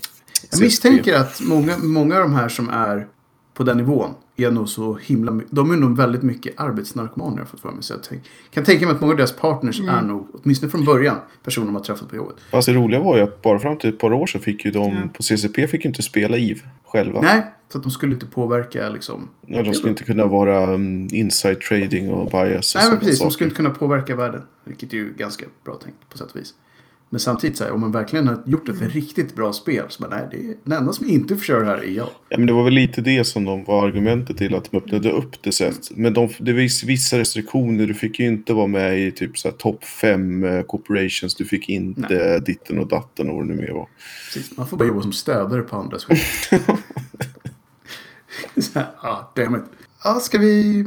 Jag misstänker att många, många av de här som är på den nivån är nog så himla De är nog väldigt mycket arbetsnarkomaner har jag fått för mig. Så jag tänk, kan tänka mig att många av deras partners är nog, åtminstone från början, personer de har träffat på jobbet. Fast det roliga var ju att bara fram till ett par år så fick ju de Ja. på CCP fick ju inte spela EVE själva. Nej, så att de skulle inte påverka liksom. Ja, de skulle inte kunna vara um, inside trading och bias och Nej, men precis. De saker. skulle inte kunna påverka världen. Vilket är ju ganska bra tänkt på sätt och vis. Men samtidigt så här, om man verkligen har gjort ett riktigt bra spel så bara, nej, det är, den enda som inte får köra det här är jag. Ja, men det var väl lite det som de var argumentet till att de öppnade upp det sätt. Men de, det var vissa restriktioner. Du fick ju inte vara med i typ så här topp fem eh, corporations. Du fick inte ditten och datten och vad det nu mer var. Precis. Man får bara jobba som stödare på andras skit. så här, ah, damn it. Ja, ska vi...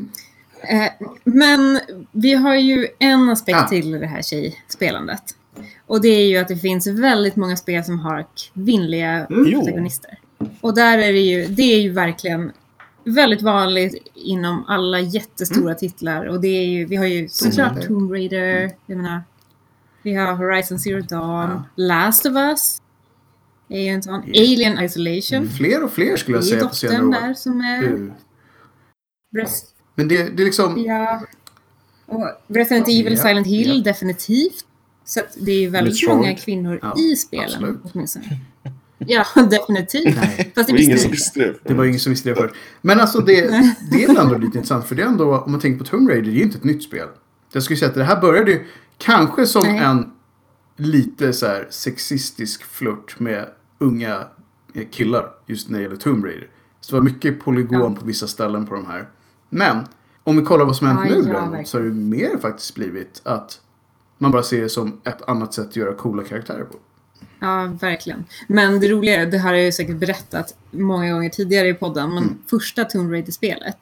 Eh, men vi har ju en aspekt Ah. till det här tjejspelandet. Och det är ju att det finns väldigt många spel som har kvinnliga Jo. protagonister. Och där är det ju, det är ju verkligen väldigt vanligt inom alla jättestora titlar. Och det är ju, vi har ju såklart Raider. Tomb Raider, jag menar, vi har Horizon Zero Dawn, Ja. Last of Us, är ju en sån, Ja. Alien Isolation. Fler och fler skulle jag säga på senare år. där som är Uh. Breath, Men det, det är liksom... ja. Och Resident Evil, Ja, Silent Hill, ja. definitivt. Så att det är ju väldigt Metroid. många kvinnor Ja, i spelen absolut. åtminstone. Ja, definitivt. Nej. Fast Det det var ingen som visste det. Det var ingen som visste det förut. Men alltså det, det är ändå lite intressant. För det är ändå, om man tänker på Tomb Raider, det är ju inte ett nytt spel. Jag skulle säga att det här började ju kanske som Nej. en lite så här sexistisk flört med unga killar. Just när det gäller Tomb Raider. Så det var mycket polygon Ja. på vissa ställen på de här. Men om vi kollar vad som hänt Ja, nu ja, verkligen. så har det mer faktiskt blivit att man bara ser det som ett annat sätt att göra coola karaktärer på. Ja, verkligen. Men det roliga är, det här har jag ju säkert berättat många gånger tidigare i podden, men Mm. första Tomb Raider-spelet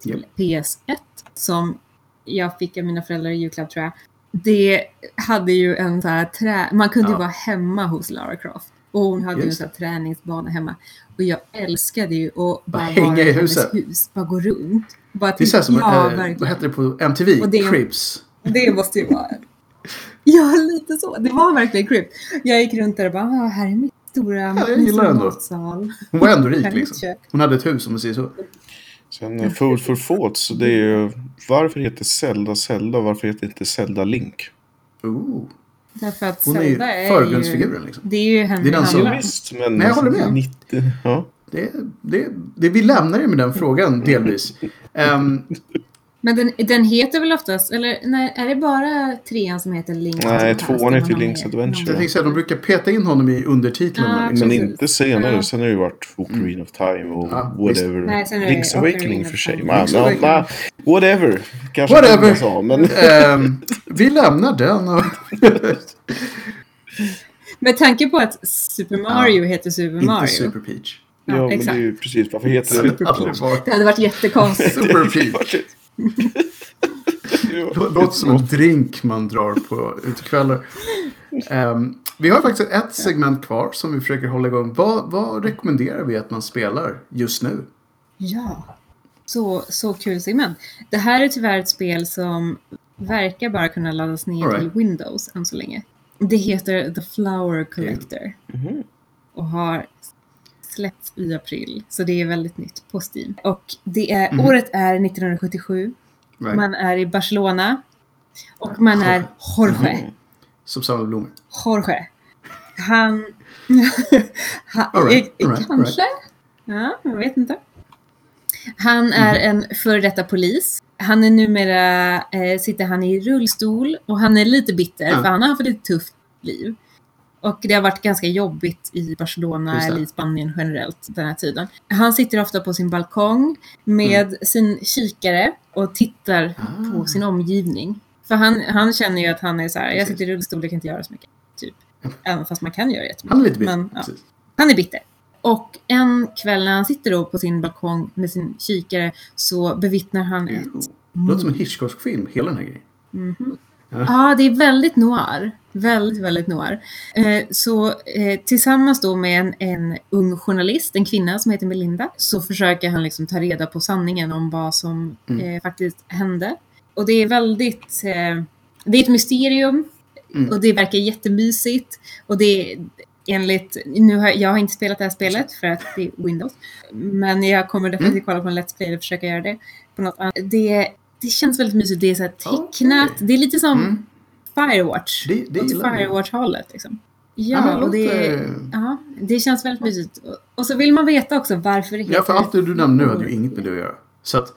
till PS1 som jag fick av mina föräldrar i julklapp tror jag. Det hade ju en så här trä... Man kunde ju Ja. vara hemma hos Lara Croft. Och hon hade ju en Just så här träningsbana hemma. Och jag älskade ju att bara hänga i huset. hus. Bara gå runt. Bara Det är så här som, ja, eh, vad hette det på MTV? Och det- Cribs. Det måste ju vara... Ja, lite så. Det var verkligen crypt. Jag gick runt där och bara, ah, här är mitt stora jag min gillar stora ändå. matsal. Hon var ändå rik liksom. Hon hade ett hus om man säger så. Sen eh, Food for Thought, så det är ju varför heter Zelda Zelda och varför heter inte Zelda Link? Ooh. Därför att Hon är ju Zelda är förgrundsfiguren liksom. Det är ju henne Det är den som- visst, men... Nej, jag håller med. 90, ja. Det, det, det, vi lämnar ju med den frågan delvis. Ehm, Men den, den heter väl oftast, eller nej, är det bara trean som heter Link? Nej, Past? tvåan heter har Link's Adventure. jag tänkte säga, de brukar peta in honom i undertitlarna. Ah, liksom. Men inte senare. Ja. Sen har det ju varit Ocarina of Time och Ja, whatever. Nej, Link's Awakening för sig. Man, Link's ja, man, whatever. Kanske Whatever. sa, men... Ehm, vi lämnar den. Och Med tanke på att Super Mario heter Super inte Mario. Super Peach. Ja, Ja, men det är ju precis. Varför heter det... Det hade varit Det hade varit jättekonstigt. Super Peach. Lå- Låter som en drink man drar på utekvällar. Ehm, vi har faktiskt ett segment kvar som vi försöker hålla igång. Vad, vad rekommenderar vi att man spelar just nu? Ja. Så, så kul segment. Det här är tyvärr ett spel som verkar bara kunna laddas ner right. till Windows än så länge. Det heter The Flower Collector Mhm. och har släppts i april. Så det är väldigt nytt på Steam. Och det är, Mhm. året är 1977. Right. Man är i Barcelona. Och man är Jorge. Mhm. Som samlar blommor. Jorge. Han... han All right, all right, kanske? Ja, jag vet inte. Han är Mhm. en före detta polis. Han är numera, eh, sitter han i rullstol och han är lite bitter Ja. för han har haft ett tufft liv. Och det har varit ganska jobbigt i Barcelona eller i Spanien generellt den här tiden. Han sitter ofta på sin balkong med sin kikare och tittar Mm. Ah. på sin omgivning. För han, han känner ju att han är så här, jag sitter i rullstol, jag kan inte göra så mycket. Typ. Även fast man kan göra jättemycket. Han är lite bitter. Men, ja. Han är bitter. Och en kväll när han sitter då på sin balkong med sin kikare så bevittnar han ett... Det låter som en Hitchcock-film, hela den här grejen. Ja, det är väldigt noir. Väldigt, väldigt noir. Eh, så eh, tillsammans då med en, en ung journalist, en kvinna som heter Melinda, så försöker han liksom ta reda på sanningen om vad som Mm. eh, faktiskt hände. Och det är väldigt... Eh, det är ett mysterium Mm. och det verkar jättemysigt. Och det, enligt, nu har, jag har inte spelat det här spelet för att det är Windows. Men jag kommer definitivt Mm. kolla på en Let's Play och försöka göra det på något annat. Det, det känns väldigt mysigt. Det är så här tecknat. Okej. Det är lite som Mm. Firewatch. Det- det Åt. Firewatch-hållet liksom. Ja, Ja, och det, ja, det känns väldigt mysigt. Och, så vill man veta också varför det heter Ja, för allt det du nämnde nu hade ju inget med det att göra. Så att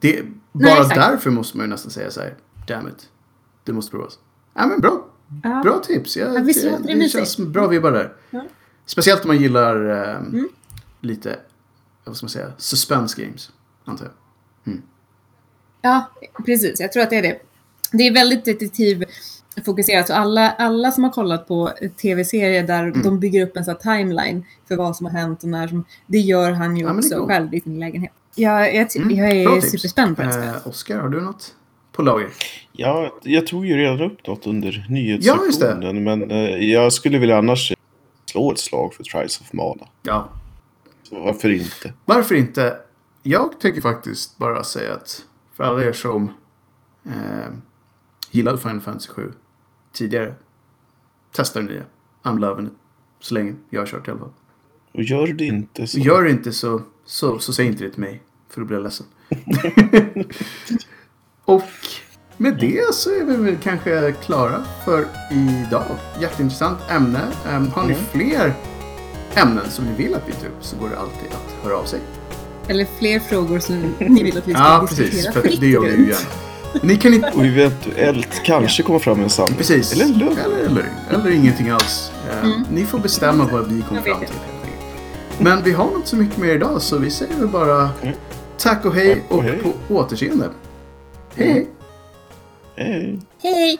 det, bara exakt. därför måste man ju nästan säga så här, damn it, det måste provas. Ja, men bra. Ja. Bra tips. Jag, Ja, visst låter det det mysigt? känns som bra vibbar där. Ja. Speciellt om man gillar eh, Mm. lite, vad ska man säga, suspense games, antar jag. Ja, precis. Jag tror att det är det. Det är väldigt detektivfokuserat. Så alla, alla som har kollat på tv-serier där Mm. de bygger upp en sån här timeline för vad som har hänt och när som... Det gör han ju Ja, också själv i sin lägenhet. Jag, jag, Mm, jag är superspänd på det. Eh, Oskar, har du något på lager? Ja, jag tog ju redan upp något under Ja, nyhetssektionen. men eh, jag skulle vilja annars slå ett slag för Trials of Mana. Ja. Så varför inte? Varför inte? Jag tänker faktiskt bara säga att för alla er som eh, gillade Final Fantasy 7 tidigare, testa det nya. I'm loving it. Så länge jag har kört i alla fall. Och gör det inte så... Och gör det inte så, så, så säg inte det till mig. För då blir jag ledsen. och med det så är vi väl kanske klara för idag. Jätteintressant ämne. Em, har ni Mm. fler ämnen som ni vill att vi tar upp så går det alltid att höra av sig. Eller fler frågor som ni vill att vi ska Ja, diskutera precis. För det gör vi ju gärna. Ni kan inte... Och eventuellt kanske komma fram med en sanning. Precis. Eller en lögn. Eller, eller, eller ingenting alls. Eh, Mm. Ni får bestämma vad vi kommer fram till. Men vi har inte så mycket mer idag så vi säger väl bara Mm. tack och hej och och hej. på återseende. Hej hej! Hej. Hej!